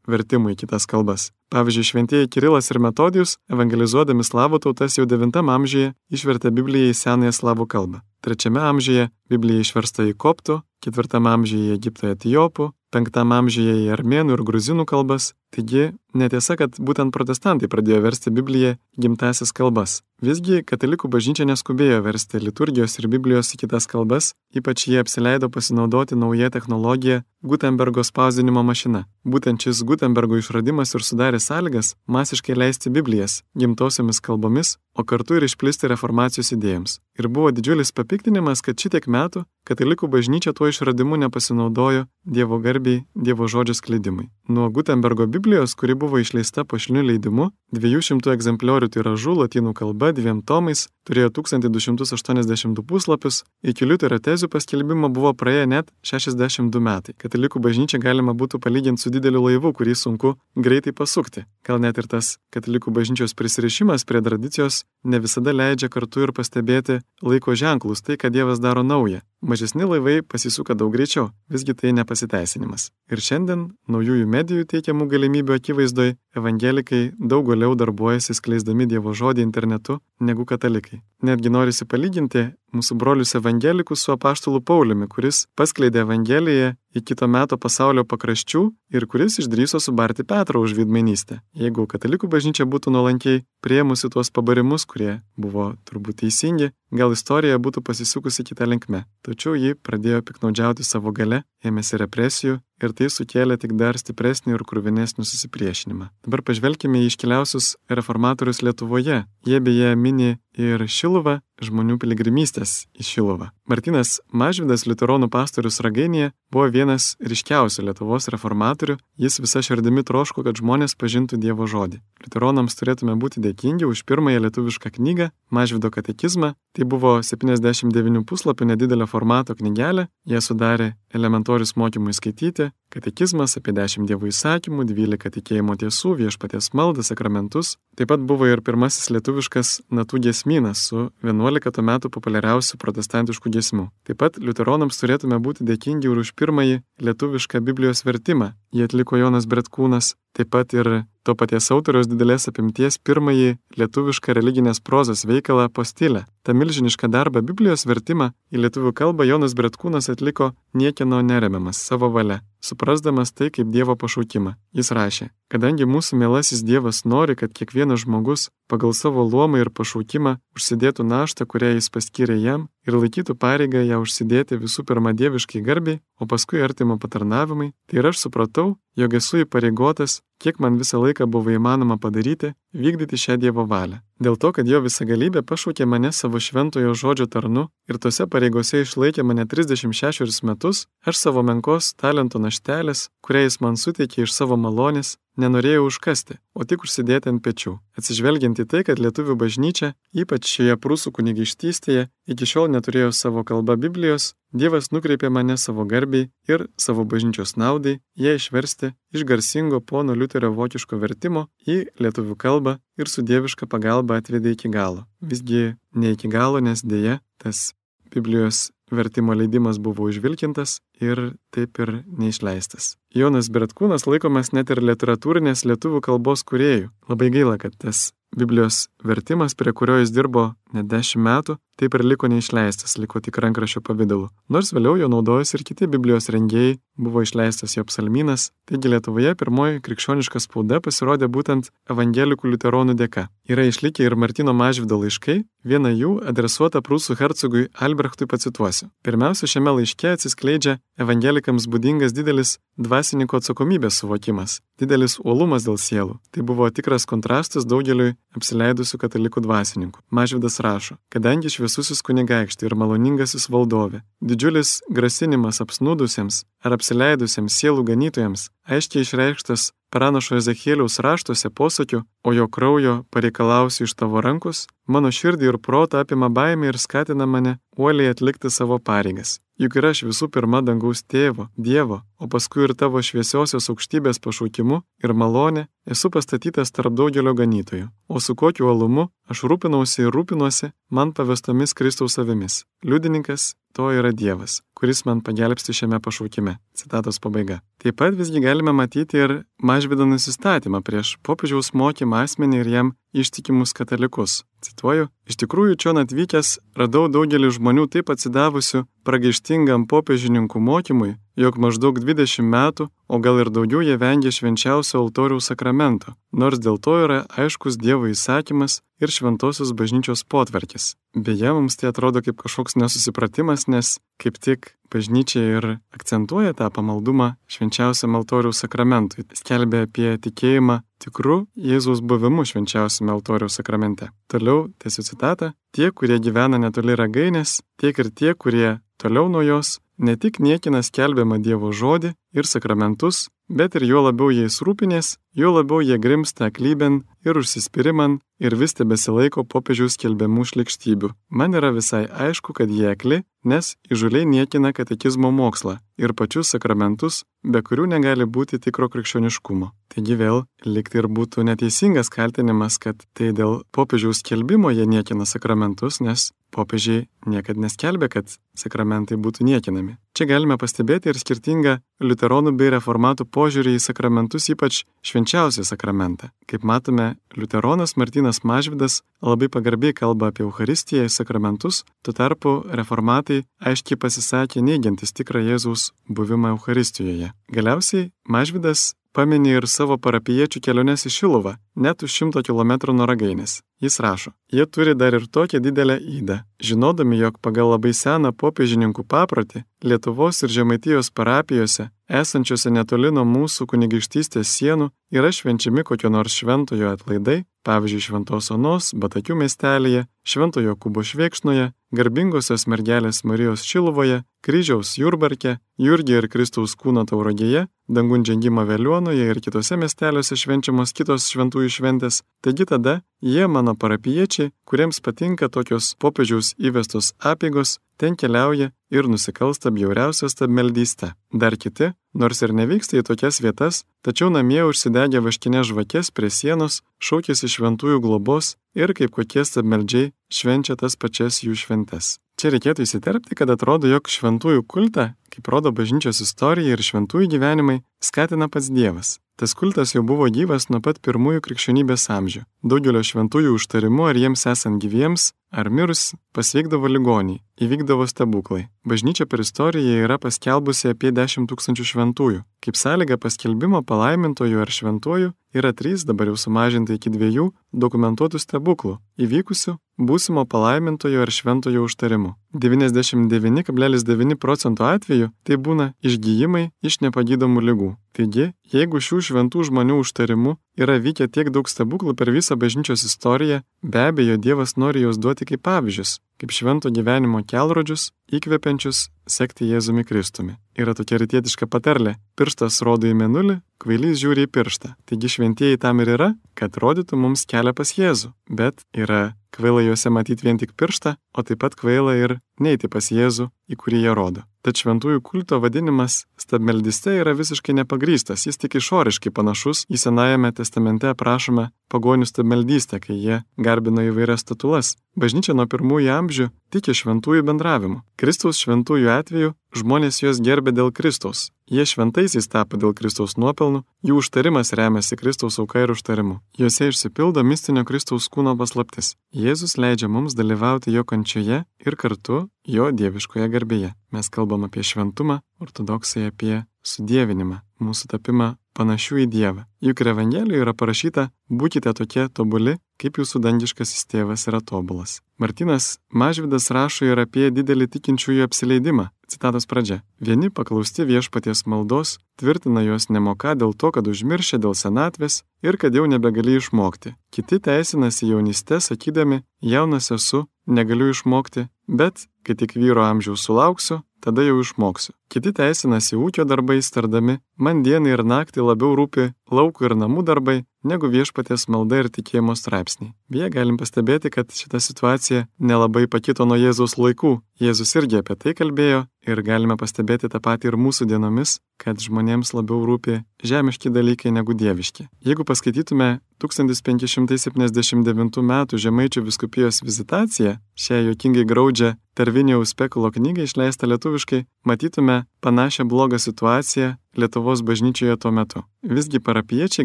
vertimų į kitas kalbas. Pavyzdžiui, šventieji Kirilas ir Metodijus, evangelizuodami slavų tautas jau 9 amžiuje, išvertė Bibliją į senąją slavų kalbą. 3 amžiuje Biblija išversta į koptų, 4 amžiuje į Egipto etijopų, 5 amžiuje į armėnų ir gruzinų kalbas, taigi netiesa, kad būtent protestantai pradėjo versti Bibliją gimtasis kalbas. Visgi katalikų bažnyčia neskubėjo versti liturgijos ir Biblijos į kitas kalbas, ypač jie apsileido pasinaudoti naują technologiją Gutenbergo spausdinimo mašina. Būtent šis Gutenbergo išradimas ir sudarė sąlygas masiškai leisti Biblijas gimtosiomis kalbomis, o kartu ir išplisti reformacijos idėjams. Ir buvo didžiulis papiktinimas, kad šitiek metų katalikų bažnyčia tuo išradimu nepasinaudojo Dievo garbiai, Dievo žodžio skleidimui. Nuo Gutenbergo Biblijos, kuri buvo išleista pašiniu leidimu, 200 egzempliorių tiražų lotynų kalba dviem tomais, turėjo 1282 puslapius, iki Liuterio tezių paskelbimo buvo praėję net 62 metai. Katalikų bažnyčia galima būtų palyginti su dideliu laivu, kurį sunku greitai pasukti. Gal net ir tas katalikų bažnyčios prisirišimas prie tradicijos ne visada leidžia kartu ir pastebėti laiko ženklus, tai, kad Dievas daro naują. Mažesni laivai pasisuka daug greičiau, visgi tai nepasiteisinimas. Ir šiandien naujųjų medijų teikiamų galimybių akivaizdoje evangelikai daug galiau darbuojasi skleisdami Dievo žodį internetu negu katalikai. Netgi norisi palyginti mūsų brolius evangelikus su apaštalu Pauliumi, kuris paskleidė Evangeliją į kito meto pasaulio pakraščių ir kuris išdryso subarti Petrą už vidmenystę. Jeigu katalikų bažnyčia būtų nuolankiai prieimusi tuos pabarimus, kurie buvo turbūt teisingi, gal istorija būtų pasisukusi kitą linkmę. Tačiau ji pradėjo piknaudžiauti savo gale, ėmėsi represijų ir tai sukėlė tik dar stipresnį ir krūvinesnį susipriešinimą. Dabar pažvelkime į iškiliausius reformatorius Lietuvoje. Jie beje mini ir Šiluvą, žmonių piligrimystės į Šiluvą. Martinas Mažvidas, liuteronų pastorius Ragainėje, buvo vienas ryškiausių Lietuvos reformatorių, jis visa širdimi troško, kad žmonės pažintų Dievo žodį. Liuteronams turėtume būti dėkingi už pirmąją lietuvišką knygą Mažvido katekizmą. Tai buvo 79 puslapių nedidelio formato knygelė, ją sudarė elementorius mokymui skaityti, katekizmas apie 10 dievų įsakymų, 12 tikėjimo tiesų, viešpaties maldą, sakramentus. Taip pat buvo ir pirmasis lietuviškas natų giesmynas su 11 to metų populiariausių protestantiškų giesmių. Taip pat liuteronams turėtume būti dėkingi ir už pirmąjį lietuvišką Biblijos vertimą. Jį atliko Jonas Bretkūnas, taip pat ir to paties autoriaus didelės apimties pirmąjį lietuvišką religinės prozos veikalą postilę. Ta milžinišką darbą Biblijos vertimą į lietuvių kalbą Jonas Bretkūnas atliko niekieno neremiamas savo valia, suprasdamas tai kaip Dievo pašaukimą. Jis rašė, kadangi mūsų mielasis Dievas nori, kad kiekvienas žmogus pagal savo luomą ir pašaukimą užsidėtų naštą, kurią jis paskyrė jam ir laikytų pareigą ją užsidėti visų pirma dieviškai garbiai, o paskui artimo patarnavimai, tai ir aš supratau, jog esu įpareigotas, kiek man visą laiką buvo įmanoma padaryti, vykdyti šią Dievo valią. Dėl to, kad jo visagalybė pašaukė mane savo šventojo žodžio tarnu ir tose pareigose išlaikė mane 36 metus, aš savo menkos talento naštelės, kurią jis man suteikė iš savo malonės, nenorėjau užkasti, o tik užsidėti ant pečių. Atsižvelgiant į tai, kad lietuvių bažnyčia, ypač šioje prūsų kunigaištystėje, iki šiol neturėjo savo kalba Biblijos, Dievas nukreipė mane savo garbiai ir savo bažnyčios naudai, jie išversti iš garsingo pono Liuterio vokiško vertimo į lietuvių kalbą ir su dieviška pagalba atvedė iki galo. Visgi ne iki galo, nes dėja tas Biblijos vertimo leidimas buvo užvilkintas ir taip ir neišleistas. Jonas Bretkūnas laikomas net ir literatūrinės lietuvių kalbos kuriejų. Labai gaila, kad tas Biblijos vertimas, prie kurio jis dirbo net dešimt metų, taip ir liko neišleistas, liko tik rankraščio pavydalu. Nors vėliau jo naudojas ir kiti Biblijos rengėjai, buvo išleistas jo psalminas, taigi Lietuvoje pirmoji krikščioniška spauda pasirodė būtent evangelikų liuteronų dėka. Yra išlikę ir Martino Mažvido laiškai, vieną jų adresuota prūsų hercogui Albrechtui pacituosiu. Pirmiausia, šiame laiške atsiskleidžia evangelikams būdingas didelis dvasininko atsakomybės suvokimas, didelis uolumas dėl sielų. Tai buvo tikras kontrastas daugeliui apsileidusių katalikų dvasininkų. Mažvidas rašo, kadangi šviesusis kunigaikštė ir maloningasis valdovė, didžiulis grasinimas apsnūdusiems ar apsileidusiems sielų ganytojams, aiškiai išreikštas pranašo Ezekėliaus raštuose posakiu, o jo kraujo pareikalausiu iš tavo rankus, mano širdį ir protą apima baimė ir skatina mane uoliai atlikti savo pareigas. Juk ir aš visų pirma dangaus tėvo, Dievo, o paskui ir tavo šviesiosios aukštybės pašaukimu ir malonė esu pastatytas tarp daugelio ganytojų. O su kokiu uolumu aš rūpinausi ir rūpinuosi man pavestomis Kristaus savimis. Liudininkas to yra Dievas, kuris man pagelbsti šiame pašaukime. Citatos pabaiga. Taip pat visgi galime matyti ir mažvido nusistatymą prieš popiežiaus mokymą asmenį ir jam ištikimus katalikus. Cituoju, iš tikrųjų čia atvykęs radau daugelį žmonių taip atsidavusių pragaištingam popiežininkų mokymui, jog maždaug 20 metų, o gal ir daugiau jie vengia švenčiausio altoriaus sakramento, nors dėl to yra aiškus Dievo įsakymas ir šventosios bažnyčios potvarkis. Beje, mums tai atrodo kaip kažkoks nesusipratimas, nes kaip tik bažnyčia ir akcentuoja tą pamaldumą švenčiausiam altoriaus sakramentui, skelbia apie tikėjimą tikrų Jėzaus buvimu švenčiausiame altoriaus sakramente. Toliau, tiesiu citatą, tie, kurie gyvena netoli ragainės, tiek ir tie, kurie toliau nuo jos, ne tik niekina skelbiamą Dievo žodį ir sakramentus, bet ir juo labiau jais rūpinės, juo labiau jie grimsta klyben ir užsispyriman ir vis tebesilaiko popiežiaus skelbiamų šlikštybių. Man yra visai aišku, kad jie akli, nes įžuliai niekina katekizmo mokslą ir pačius sakramentus, be kurių negali būti tikro krikščioniškumo. Taigi vėl likti ir būtų neteisingas kaltinimas, kad tai dėl popiežiaus skelbimo jie niekina sakramentus, nes popiežiai niekada neskelbė, kad sakramentai būtų niekinami. Čia galime pastebėti ir skirtingą liuteronų bei reformatų požiūrį į sakramentus, ypač švenčiausią sakramentą. Kaip matome, liuteronas Martinas Mažvidas labai pagarbiai kalba apie Euharistiją ir sakramentus, tuo tarpu reformatai aiškiai pasisakė neigiantis tikrą Jėzaus buvimą Euharistijoje. Galiausiai Mažvidas paminė ir savo parapiečių keliones į Šiluvą, net už šimto kilometrų nuo ragainės. Jis rašo, jie turi dar ir tokią didelę įdą, žinodami, jog pagal labai seną popiežininkų paprotį Lietuvos ir Žemaitijos parapijose, esančiose netoli nuo mūsų kunigaikštystės sienų, yra švenčiami kokio nors šventojo atlaidai, pavyzdžiui, Šventos Onos, Batakių miestelėje, Šventojo Kubo Švėkšnoje, garbingosios mergelės Marijos Šiluvoje, Kryžiaus Jurbarke, Jurgė ir Kristaus kūno taurogėje, dangun žengimo Veliuonoje ir kitose miesteliuose švenčiamos kitos šventųjų šventės, taigi tada jie mano parapiečiai, kuriems patinka tokios popiežiaus įvestos apėgos, ten keliauja ir nusikalsta bjauriausia stabmeldystė. Dar kiti, nors ir nevyksta į tokias vietas, tačiau namie užsidegę vaškinės žvakės prie sienos, šaukėsi šventųjų globos ir kaip kokie stabmeldžiai švenčia tas pačias jų šventes. Čia reikėtų įsiterpti, kad atrodo, jog šventųjų kultą, kaip rodo bažnyčios istorija ir šventųjų gyvenimai, skatina pats Dievas. Tas kultas jau buvo gyvas nuo pat pirmųjų krikščionybės amžių. Daugelio šventųjų užtarimu ar jiems esant gyviems, ar mirus, pasveikdavo ligoniai, įvykdavo stebuklai. Bažnyčia per istoriją yra paskelbusi apie 10 tūkstančių šventųjų. Kaip sąlyga paskelbimo palaimintojų ar šventųjų yra trys, dabar jau sumažinta iki dviejų, dokumentuotų stebuklų, įvykusių būsimo palaimintojo ar šventojo užtarimu. 99,9 procentų atveju tai būna išgyjimai iš nepagydomų lygų. Taigi, jeigu šių šventų žmonių užtarimu yra vykę tiek daug stebuklų per visą bažnyčios istoriją, be abejo Dievas nori juos duoti kaip pavyzdžius, kaip švento gyvenimo kelrodžius, įkvepiančius sekti Jėzumi Kristumi. Yra tokia rytietiška patarlė - pirštas rodo į menulį, kvailys žiūri į pirštą. Taigi šventieji tam ir yra, kad rodytų mums kelią pas Jėzų. Bet yra kvaila juose matyti vien tik pirštą, o taip pat kvaila ir neiti pas Jėzų, į kurį jie rodo. Tad šventųjų kulto vadinimas stabmeldiste yra visiškai nepagrystas, jis tik išoriškai panašus į Senajame testamente aprašomą pagonių stabmeldystę, kai jie garbino įvairias statulas. Bažnyčia nuo pirmųjų amžių tiki šventųjų bendravimu. Kristaus šventųjų atveju žmonės juos gerbė dėl Kristaus. Jie šventaisiais tapo dėl Kristaus nuopelnų, jų užtarimas remiasi Kristaus auka ir užtarimu. Juose išsipildo mistinio Kristaus kūno paslaptis. Jėzus leidžia mums dalyvauti jo kančioje ir kartu jo dieviškoje garbėje. Mes kalbam apie šventumą, ortodoksai apie sudėvinimą, mūsų tapimą panašių į Dievą. Juk ir Evangelijoje yra parašyta, būkite tokie tobuli, kaip jūsų dangiškasis tėvas yra tobulas. Martinas Mažvidas rašo ir apie didelį tikinčiųjų apsileidimą. Citatos pradžia. Vieni paklausti viešpaties maldos, tvirtina juos nemoka dėl to, kad užmiršė dėl senatvės ir kad jau nebegali išmokti. Kiti teisinasi jaunystę, sakydami, jaunas esu, negaliu išmokti, bet kai tik vyro amžiaus sulauksiu, tada jau išmoksiu. Kiti teisinasi ūkio darbais, tardami, man dieną ir naktį labiau rūpi lauko ir namų darbai, negu viešpatės malda ir tikėjimo straipsniai. Beje, galim pastebėti, kad šita situacija nelabai pakito nuo Jėzaus laikų. Jėzus irgi apie tai kalbėjo ir galime pastebėti tą patį ir mūsų dienomis, kad žmonėms labiau rūpi žemiški dalykai negu dieviški. Jeigu paskaitytume 1579 m. Žemaičių viskupijos vizitaciją, šią jokingai graudžią Tarvinio Spekulo knygą išleistą lietuviškai, matytume panašią blogą situaciją Lietuvos bažnyčioje tuo metu. Visgi parapiečiai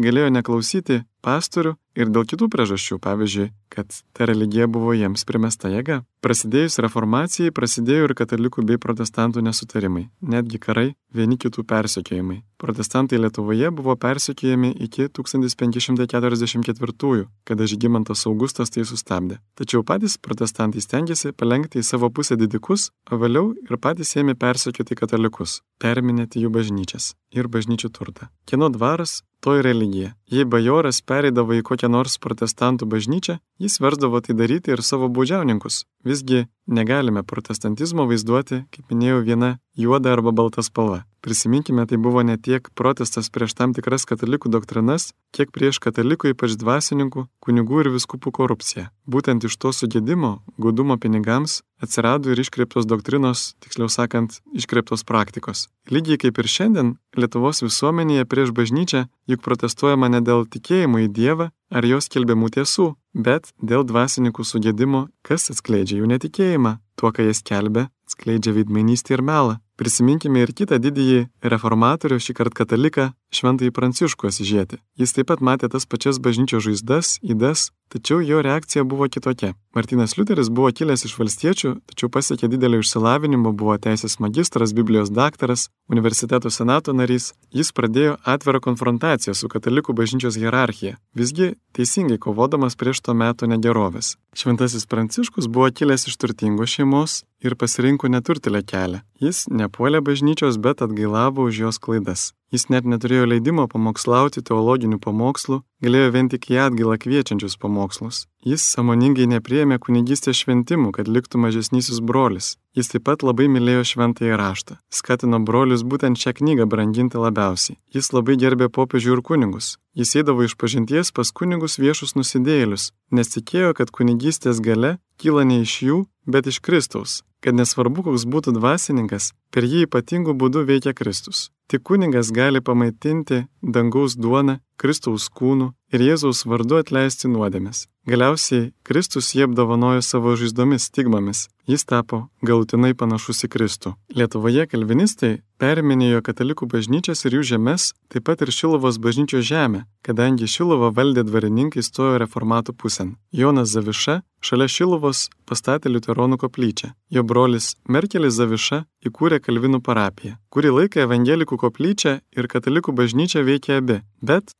galėjo neklausyti pastorių ir dėl kitų priežasčių, pavyzdžiui, kad ta religija buvo jiems primesta jėga. Prasidėjus reformacijai prasidėjo ir katalikų bei protestantų nesutarimai, netgi karai, vieni kitų persekiojimai. Protestantai Lietuvoje buvo persekiojami iki 1544, kada Žygimantas Augustas tai sustabdė. Tačiau patys protestantai stengiasi palengti į savo pusę didikus, o vėliau ir patys ėmė persekioti katalikus, perminėti jų bažnyčias ir bažnyčių turtą. Kieno dvaras, to ir religija. Jei bajoras pereidavo į kokią nors protestantų bažnyčią, jis versdavo tai daryti ir savo baudžiauninkus. Visgi negalime protestantizmo vaizduoti, kaip minėjau, viena juoda arba balta spalva. Prisiminkime, tai buvo ne tiek protestas prieš tam tikras katalikų doktrinas, kiek prieš katalikų ypač dvasininkų, kunigų ir viskupų korupciją. Būtent iš to sugėdimo, gudumo pinigams atsirado ir iškreiptos doktrinos, tiksliau sakant, iškreiptos praktikos. Lygiai kaip ir šiandien, Lietuvos visuomenėje prieš bažnyčią juk protestuojama ne dėl tikėjimo į Dievą ar jos kelbiamų tiesų, bet dėl dvasininkų sugėdimo, kas atskleidžia jų netikėjimą. Tuo, ką jie skelbia, atskleidžia veidmainystę ir melą. Prisiminkime ir kitą didįjį reformatorių, šį kartą kataliką, šventąjį Pranciškų Asižėti. Jis taip pat matė tas pačias bažnyčios žaizdas, įdas, tačiau jo reakcija buvo kitokia. Martinas Liuteris buvo kilęs iš valstiečių, tačiau pasiekė didelio išsilavinimo, buvo teisės magistras, Biblijos daktaras, universiteto senato narys. Jis pradėjo atvirą konfrontaciją su katalikų bažnyčios hierarchija, visgi teisingai kovodamas prieš to meto negerovės. Šventasis Pranciškus buvo kilęs iš turtingos šeimos, ir pasirinko neturtelę kelią. Jis nepuolė bažnyčios, bet atgailavo už jos klaidas. Jis net neturėjo leidimo pamokslauti teologinių pamokslų, galėjo vien tik į atgailą kviečiančius pamokslus. Jis samoningai nepriemė kunigystės šventimų, kad liktų mažesnysis brolis. Jis taip pat labai mylėjo šventąjį raštą. Skatino brolius būtent šią knygą branginti labiausiai. Jis labai gerbė popiežių ir kunigus. Jis eidavo iš pažinties pas kunigus viešus nusidėlius, nes tikėjo, kad kunigystės gale kyla ne iš jų, bet iš Kristaus, kad nesvarbu, koks būtų dvasininkas, per jį ypatingų būdų veikia Kristus. Tik kuningas gali pamaitinti dangaus duoną, Kristaus kūnų ir Jėzaus vardu atleisti nuodėmes. Galiausiai Kristus jie apdovanojo savo žaizdomis stigmomis. Jis tapo galutinai panašus į Kristų. Lietuvoje kalvinistai perminėjo katalikų bažnyčias ir jų žemės, taip pat ir Šilovos bažnyčios žemę, kadangi Šilovą valdė dvarininkai stojo reformatų pusėn. Jonas Zaviša šalia Šilovos pastatė Liuteronų koplyčią. Jo brolis Merkelis Zaviša įkūrė Kalvinų parapiją. Kurį laiką evangelikų koplyčia ir katalikų bažnyčia veikė abi, bet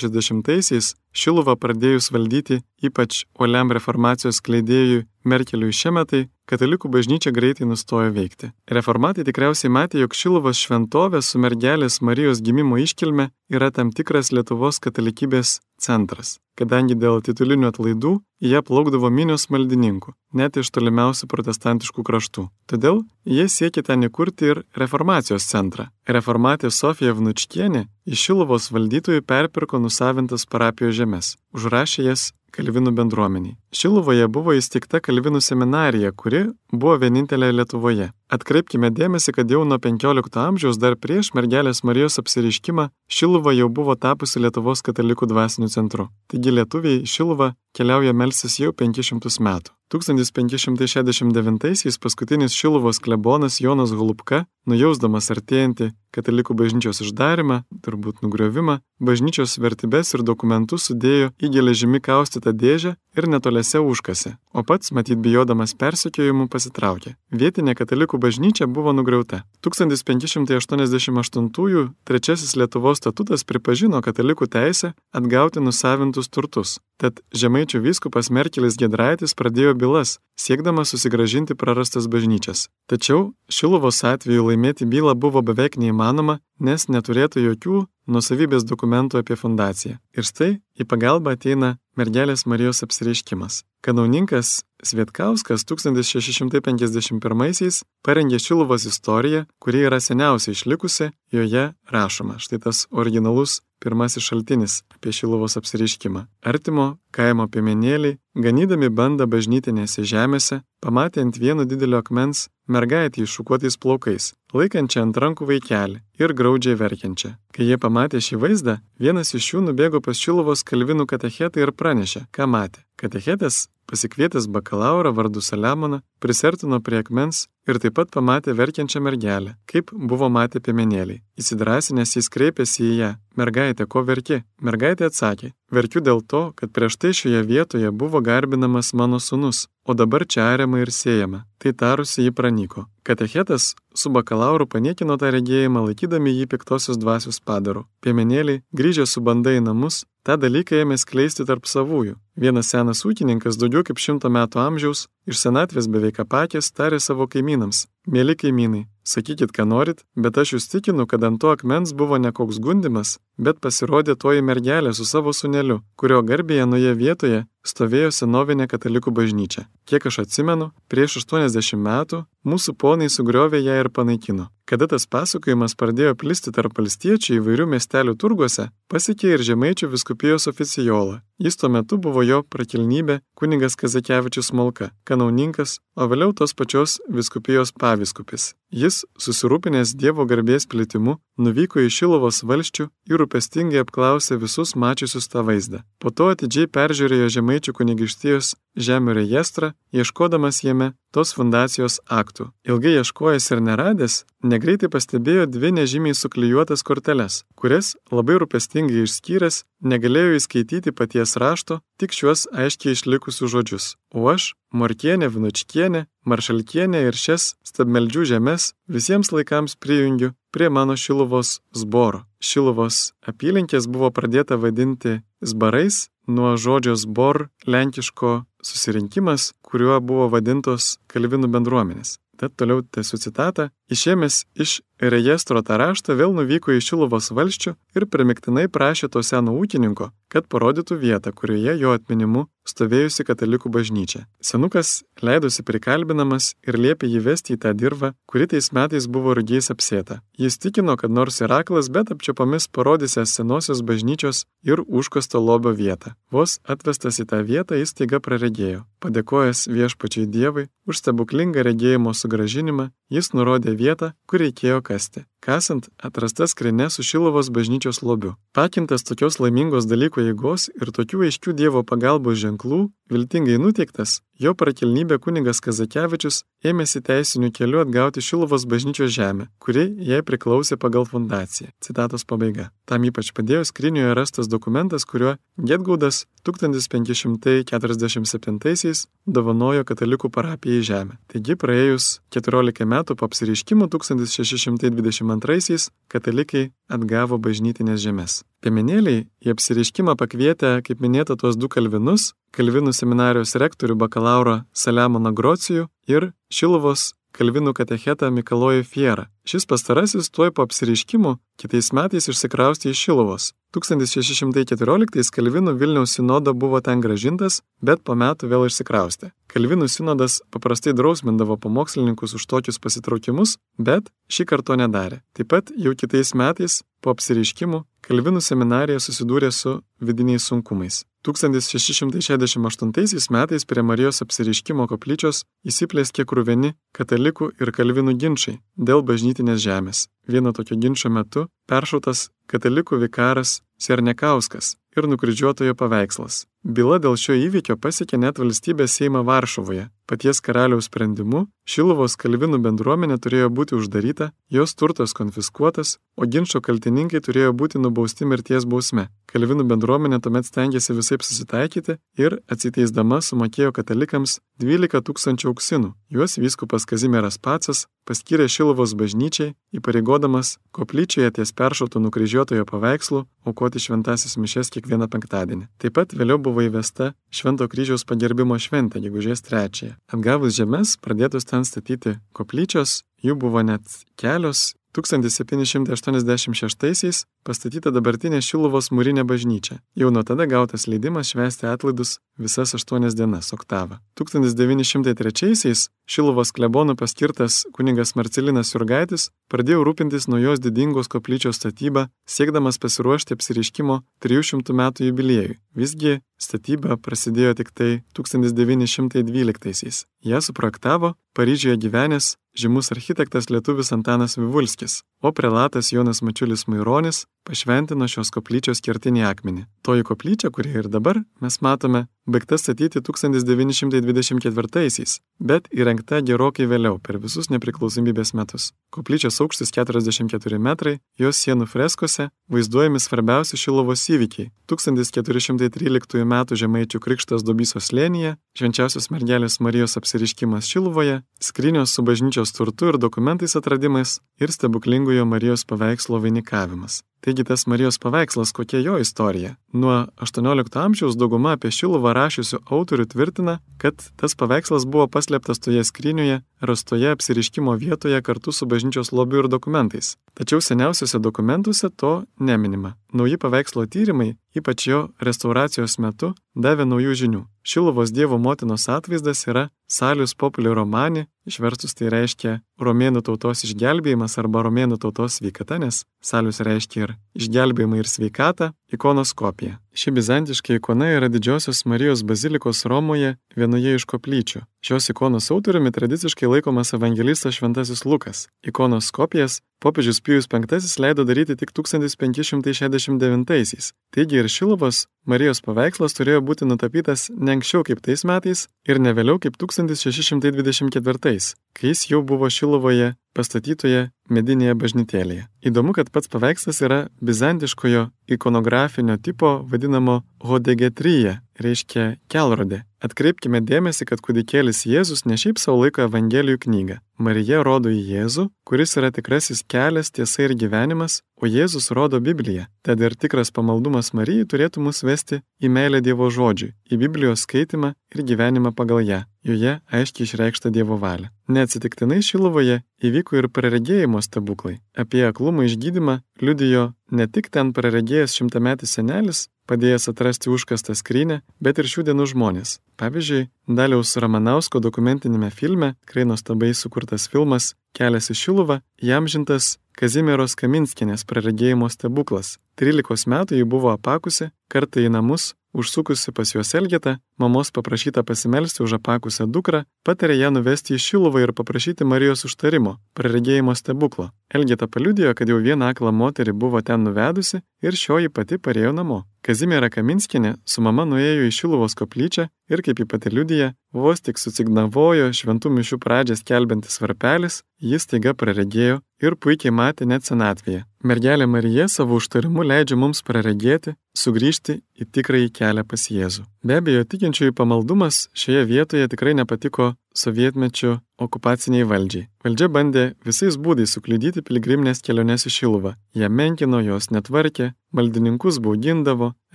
1560-aisiais Šiluvą pradėjus valdyti ypač uoliam reformacijos kleidėjui Merkeliui šiemetai, katalikų bažnyčia greitai nustojo veikti. Reformatai tikriausiai matė, jog Šiluvos šventovė su mergelės Marijos gimimo iškilme yra tam tikras Lietuvos katalikybės centras, kadangi dėl titulinių atlaidų jie plaukdavo minios maldininkų, net iš tolimiausių protestantiškų kraštų. Todėl jie siekė ten įkurti ir reformacijos centrą. Reformatė Sofija Vnučkienė iš Šiluvos valdytojų perpirko nusavintas parapijos žemės, užrašė jas Kalvinų bendruomeniai. Šiluvoje buvo įsteigta Kalvinų seminarija, kuri buvo vienintelė Lietuvoje. Atkreipkime dėmesį, kad jau nuo 15 amžiaus dar prieš mergelės Marijos apsiriškimą Šiluva jau buvo tapusi Lietuvos katalikų dvasiniu centru. Taigi lietuviai Šiluva keliauja melsis jau 500 metų. 1569-aisiais paskutinis Šiluvos klebonas Jonas Hulupka, nujausdamas artėjantį katalikų bažnyčios uždarimą, turbūt nugriovimą, bažnyčios vertybės ir dokumentus sudėjo į geležimi kaustytą dėžę ir netoliese užkasi, o pats, matyt bijodamas persekiojimų, pasitraukė. Vietinė katalikų bažnyčia buvo nugriauta. 1588-ųjų trečiasis Lietuvos statutas pripažino katalikų teisę atgauti nusavintus turtus. Tad žemaičių vyskupas Merkelis Gedraitis pradėjo bylas, siekdamas susigražinti prarastas bažnyčias. Tačiau Šiluvos atveju laimėti bylą buvo beveik neįmanoma, nes neturėtų jokių nusavybės dokumentų apie fundaciją. Ir štai į pagalbą ateina mergelės Marijos apsireiškimas. Kanauninkas Svietkauskas 1651-aisiais parengė Šiluvos istoriją, kuri yra seniausiai išlikusi, joje rašoma. Štai tas originalus pirmasis šaltinis apie Šiluvos apsireiškimą. Artimo kaimo piemenėliai, ganydami bandą bažnytinėse žemėse, pamatė ant vieno didelio akmens mergaitį iššukuotais plaukais, laikančią ant rankų vaikelį ir graudžiai verkiančią. Kai jie pamatė šį vaizdą, vienas iš jų nubėgo pas Šiluvos kalvinų katechetą ir pranešė, ką matė. Katechetas pasikvietęs bakalaurą vardu Saliamoną, prisertino prie akmens ir taip pat pamatė verkiančią mergelę, kaip buvo matę piemenėliai. Įsidrasinęs jis kreipėsi į ją. Mergaitė, ko verki? Mergaitė atsakė, verkiu dėl to, kad prieš tai šioje vietoje buvo garbinamas mano sunus, o dabar čia ariama ir siejama. Tai tarusi jį pranyko. Katechetas su bakalauru paniekino tą regėjimą, laikydami jį piktosios dvasios padaru. Piemenėliai, grįžę su bandai į namus, tą dalyką ėmė skleisti tarp savųjų. Vienas senas ūkininkas, daugiau kaip šimto metų amžiaus, iš senatvės beveik apakęs, tarė savo kaimynams. Mėly kaimynai, sakykit, ką norit, bet aš jūs tikinu, kad ant to akmens buvo ne koks gundimas, bet pasirodė toji mergelė su savo suneliu, kurio garbėje nuoje vietoje stovėjo senovinė katalikų bažnyčia. Kiek aš atsimenu, prieš 80 metų mūsų ponai sugriovė ją ir panaikino. Kada tas pasakojimas pradėjo plisti tarp valstiečių įvairių miestelių turguose, pasiekė ir žemaičių viskupijos oficijola. Jis tuo metu buvo jo prakilnybė kunigas Kazakevičius Malka, kanauninkas, o vėliau tos pačios viskupijos paviskupis. Jis, susirūpinęs Dievo garbės plėtimu, nuvyko į Šilovos valščių ir rūpestingai apklausė visus mačiusius tą vaizdą. Po to atidžiai peržiūrėjo žemaičių kunigištijos žemių rejestrą, ieškodamas jame tos fundacijos aktų. Ilgai ieškojęs ir neradęs, negreitai pastebėjo dvi nežymiai suklyjuotas korteles, kurias labai rūpestingai išskyręs negalėjo įskaityti paties rašto, tik šiuos aiškiai išlikusius žodžius. O aš, Morkienė, Vinučkienė, Maršalkienė ir šias stabmeldžių žemės visiems laikams prijungiu prie mano Šiluvos zboro. Šiluvos apylinkės buvo pradėta vadinti zbarais nuo žodžio zbor lenkiško susirinkimas, kuriuo buvo vadintos kalvinų bendruomenės. Tad toliau tęsiu citatą. Išėmęs iš rejestro tą raštą vėl nuvyko į Šilovos valščių ir primiktinai prašė to seno ūkininko, kad parodytų vietą, kurioje jo atminimu stovėjusi katalikų bažnyčia. Senukas leidosi prikalbinamas ir liepė jį vesti į tą dirvą, kuri tais metais buvo rugiais apsėta. Jis tikino, kad nors ir aklas, bet apčiopomis parodysęs senosios bažnyčios ir užkosto lobio vietą. Vos atvestas į tą vietą jis taiga praregėjo. Padėkojęs viešpačiai Dievui už stebuklingą regėjimo sugražinimą, jis nurodė vietą, kur reikėjo kasti. Kasant atrasta skrinė su Šilovos bažnyčios lobiu. Pakintas tokios laimingos dalyko jėgos ir tokių aiškių Dievo pagalbos ženklų, viltingai nuteiktas, jo prakilnybė kuningas Kazakevičius ėmėsi teisinių kelių atgauti Šilovos bažnyčios žemę, kuri jai priklausė pagal fundaciją. Citatos pabaiga. Tam ypač padėjo skrinioje rastas dokumentas, kuriuo Getgaudas 1547-aisiais dovanojo katalikų parapijai žemę. Taigi praėjus 14 metų po apsireiškimo 1622-aisiais katalikai atgavo bažnytinės žemės. Piemenėliai į apsireiškimą pakvietė, kaip minėta, tuos du kalvinus - Kalvinų seminarijos rektorių bakalauro Saliamoną Grocijų ir Šilovos Kalvinų katechetą Mikalojų Fierą. Šis pastarasis tuoj po apsireiškimų kitais metais išsikraustė iš Šilovos. 1614 Kalvinų Vilniaus sinodo buvo ten gražintas, bet po metų vėl išsikraustė. Kalvinų sinodas paprastai drausmindavo pamokslininkus už tokius pasitraukimus, bet šį kartą nedarė. Taip pat jau kitais metais po apsireiškimų Kalvinų seminarija susidūrė su vidiniais sunkumais. 1668 metais prie Marijos apsireiškimo koplyčios įsiplėskė krūveni katalikų ir kalvinų ginčiai dėl bažnytinės žemės. Vieno tokio ginčio metu peršautas katalikų vikaras Sernekauskas ir nukryžiuotojo paveikslas. Byla dėl šio įvykio pasiekė net valstybės Seimą Varšuvoje. Paties karaliaus sprendimu Šilovos kalvinų bendruomenė turėjo būti uždaryta, jos turtas konfiskuotas, o ginčio kaltininkai turėjo būti nubausti mirties bausme. Kalvinų bendruomenė tuomet stengiasi visai susitaikyti ir atsiteisdama sumokėjo katalikams 12 tūkstančių auksinų. Juos vyskupas Kazimieras Pacas paskyrė Šilovos bažnyčiai, įpareigodamas koplyčioje ties peršautų nukryžiuotojo paveikslu aukoti šventasis mišes kiekvieną penktadienį. Taip pat vėliau buvo įvesta Švento kryžiaus pagerbimo šventė, gegužės trečiąją. Atgavus žemės, pradėtus ten statyti koplyčios, jų buvo net kelios 1786-aisiais pastatyta dabartinė Šiluvos mūrinė bažnyčia. Jau nuo tada gautas leidimas švęsti atlaidus visas aštuonias dienas oktavą. 1903-aisiais Šiluvos klebonų paskirtas kuningas Marcelinas Jurgaitis pradėjo rūpintis naujos didingos koplyčios statybą, siekdamas pasiruošti apsiriškimo 300 metų jubiliejui. Visgi statyba prasidėjo tik tai 1912-aisiais. Ją suprojektavo Paryžiuje gyvenęs žymus architektas lietuvis Antanas Vivulskis, o prelatas Jonas Mačiulis Maironis pašventino šios koplyčios kertinį akmenį. Toji koplyčia, kuri ir dabar mes matome, baigta statyti 1924-aisiais, bet įrengta gerokai vėliau, per visus nepriklausomybės metus. Koplyčios aukštis 44 metrai, jos sienų freskose vaizduojami svarbiausi Šilovos įvykiai - 1413 m. Žemaičių krikštas Dobysos slėnyje, švenčiausios mergelės Marijos apsiriškimas Šilovoje, skrynios su bažnyčios turtu ir dokumentais atradimais ir stebuklingojo Marijos paveikslo vainikavimas. Taigi tas Marijos paveikslas, kokia jo istorija. Nuo 18 amžiaus dauguma apie Šiluvą rašiusių autorių tvirtina, kad tas paveikslas buvo paslėptas toje skryniuje, rastoje apsiriškimo vietoje kartu su bažnyčios lobiu ir dokumentais. Tačiau seniausiuose dokumentuose to neminima. Nauji paveikslo tyrimai, ypač jo restauracijos metu, davė naujų žinių. Šiluvos Dievo motinos atvaizdas yra Salius Populi Romani, išverstus tai reiškia romėnų tautos išgelbėjimas arba romėnų tautos sveikata, nes Salius reiškia ir išgelbėjimą ir sveikatą, ikonos kopija. Ši bizantiška ikona yra didžiosios Marijos bazilikos Romoje vienoje iš koplyčių. Šios ikonos autoriumi tradiciškai laikomas evangelistas Šventasis Lukas. Ikonos kopijas popiežius Pijus V leido daryti tik 1569-aisiais. Taigi ir Šilovas Marijos paveikslas turėjo būti nutapytas ne anksčiau kaip tais metais ir ne vėliau kaip 1624, kai jis jau buvo Šilovoje pastatytoje medinėje bažnytėlėje. Įdomu, kad pats paveikslas yra bizantiškojo ikonografinio tipo vadinamo hodegetrija, reiškia kelrodė. Atkreipkime dėmesį, kad kūdikėlis Jėzus ne šiaip savo laiko Evangelijų knygą. Marija rodo į Jėzų, kuris yra tikrasis kelias, tiesa ir gyvenimas, o Jėzus rodo Bibliją. Tad ir tikras pamaldumas Marijai turėtų mus vesti į meilę Dievo žodžiui, į Biblijos skaitimą ir gyvenimą pagal ją. Joje aiškiai išreikšta Dievo valia. Neatsitiktinai Šilovoje įvyko ir praregėjimo stebuklai. Apie aklumą išgydymą liudijo ne tik ten praregėjęs šimtametis senelis, padėjęs atrasti užkastą skrynę, bet ir šių dienų žmonės. Pavyzdžiui, Daliaus Ramanausko dokumentinėme filme, tikrai nuostabai sukurtas filmas Kelias į Šiluvą, jam žintas Kazimieros Kaminskinės praregėjimo stebuklas. 13 metų ji buvo apakusi, kartą į namus, užsukusi pas juos Elgetą, mamos paprašyta pasimelsti už apakusią dukrą, patarė ją nuvesti į Šiluvą ir paprašyti Marijos užtarimo, praregėjimo stebuklo. Elgeta paliudijo, kad jau vieną aklą moterį buvo ten nuvedusi ir šioji pati parėjo namo. Kazimiera Kaminskinė su mama nuėjo į Šiluvos koplyčią ir, kaip ji pati liudija, vos tik susignavojo šventų mišių pradžią skelbiantis varpelis, jis taiga praregėjo ir puikiai matė net senatvėje. Mergelė Marija savo užtarimu leidžia mums praregėti, sugrįžti į tikrąjį kelią pas Jėzų. Be abejo, tikinčiųjų pamaldumas šioje vietoje tikrai nepatiko sovietmečių okupaciniai valdžiai. Valdžia bandė visais būdais sukliudyti piligriminės keliones į Šiluvą. Jie menkino, jos netvarkė, maldininkus baugindavo,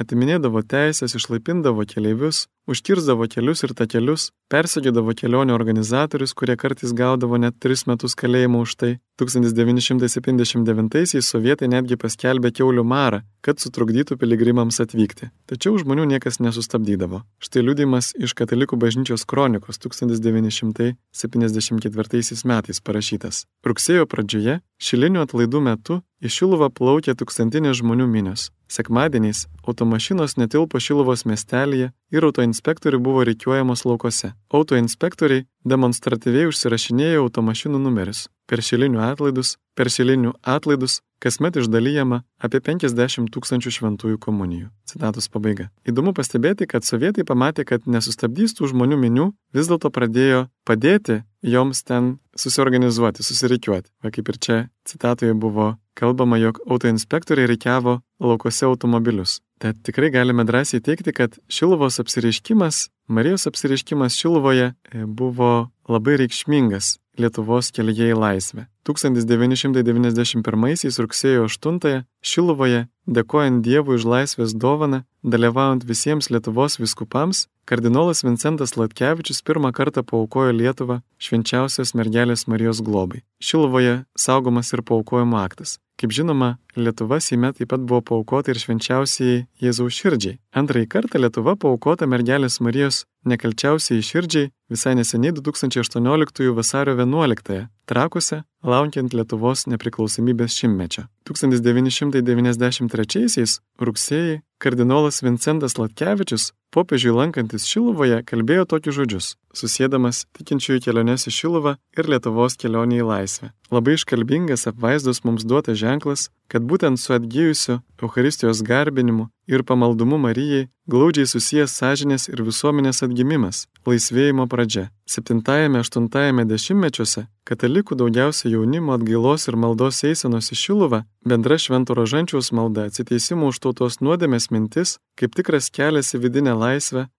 atiminėdavo teisės, išlaipindavo keleivius, užkirzdavo kelius ir takelius, persegėdavo kelionių organizatorius, kurie kartais gaudavo net 3 metus kalėjimo už tai. 1979-aisiais sovietai netgi paskelbė keulių marą, kad sutrukdytų piligrimams atvykti. Tačiau žmonių niekas nesustabdydavo. Štai liudimas iš Katalikų bažnyčios kronikos 1974 metais parašytas. Rugsėjo pradžioje, šilinių atlaidų metu, į Šiluvą plaukė tūkstantinės žmonių minios. Sekmadieniais automašinos netilpo Šiluvos miestelėje ir autoinspektoriai buvo reikiuojamos laukose. Autoinspektoriai demonstratyviai užsirašinėjo automašinų numerius. Per šilinių atlaidus, per šilinių atlaidus kasmet išdalyjama apie 50 tūkstančių šventųjų komunijų. Citatos pabaiga. Įdomu pastebėti, kad sovietai pamatė, kad nesustabdys tų žmonių minių, vis dėlto pradėjo padėti joms ten susiorganizuoti, susirikiuoti. Va kaip ir čia citatoje buvo kalbama, jog autoinspektoriai reikiavo laukose automobilius. Tad tikrai galime drąsiai teikti, kad Šiluvos apsireiškimas, Marijos apsireiškimas Šiluvoje e, buvo labai reikšmingas Lietuvos kelyje į laisvę. 1991 rugsėjo 8 Šiluvoje, dėkojant Dievui už laisvės dovaną, dalyvaujant visiems Lietuvos viskupams, kardinolas Vincentas Latkevičius pirmą kartą paukojo Lietuvą švenčiausios mergelės Marijos globai. Šiluvoje saugomas ir paukojimo aktas. Kaip žinoma, Lietuva Seime taip pat buvo paukota ir švenčiausiai Jėzaus širdžiai. Antrąjį kartą Lietuva paukota mergelės Marijos nekalčiausiai širdžiai visai neseniai 2018 vasario 11 Trakuose, laukiant Lietuvos nepriklausomybės šimtmečio. 1993 rugsėjai kardinolas Vincentas Latkevičius popiežiui lankantis Šiluvoje kalbėjo tokius žodžius, susėdamas tikinčiųjų keliones į Šiluvą ir Lietuvos kelionį į laisvę. Labai iškalbingas apvaizdos mums duotas ženklas, kad būtent su atgyjusiu Euharistijos garbinimu ir pamaldumu Marijai glaudžiai susijęs sąžinės ir visuomenės atgimimas, laisvėjimo pradžia. 7-8 dešimtmečiuose katalikų daugiausia jaunimo atgailos ir maldos eisenos į Šiluvą, bendra švento rožančiaus malda, atsiteisimo už tautos nuodėmės mintis, kaip tikras kelias į vidinę laisvę,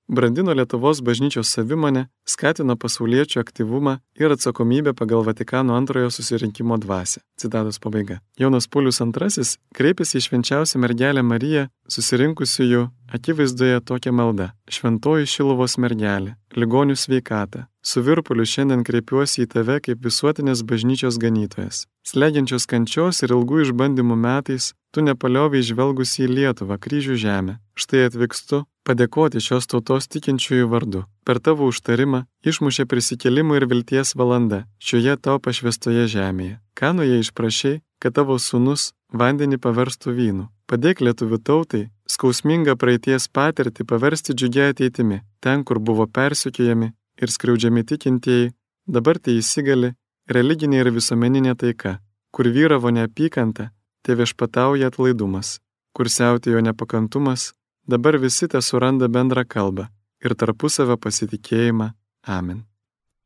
brandino Lietuvos bažnyčios savimonę, skatino pasauliečių aktyvumą ir atsakomybę pagal Vatikano antrojo susirinkimo dvasę. Citatos pabaiga. Jonas Paulius II kreipėsi į švenčiausią mergelę Mariją, susirinkusiųjų akivaizdoje tokią maldą. Šventoji Šilovos mergelė, ligonių sveikata. Su virpuliu šiandien kreipiuosi į tave kaip visuotinės bažnyčios ganytojas. Slegiančios kančios ir ilgų išbandymų metais tu nepalioviai žvelgusi į Lietuvą, kryžių žemę. Štai atvykstu padėkoti šios tautos tikinčiųjų vardu. Per tavo užtarimą išmušė prisikėlimo ir vilties valanda šioje tau pašvestoje žemėje. Ką jie išprašiai, kad tavo sunus vandenį paverstų vynu. Padėk lietuvių tautai skausmingą praeities patirtį paversti džiugia ateitimi, ten, kur buvo persikiojami ir skriaudžiami tikintieji, dabar tai įsigali religinė ir visuomeninė taika, kur vyravo neapykanta, te viešpatauja atlaidumas, kur siautėjo nepakantumas, dabar visi te suranda bendrą kalbą ir tarpusavę pasitikėjimą. Amen.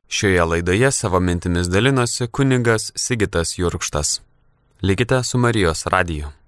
Šioje laidoje savo mintimis dalinosi kuningas Sigitas Jurkštas. Likite su Marijos radiju.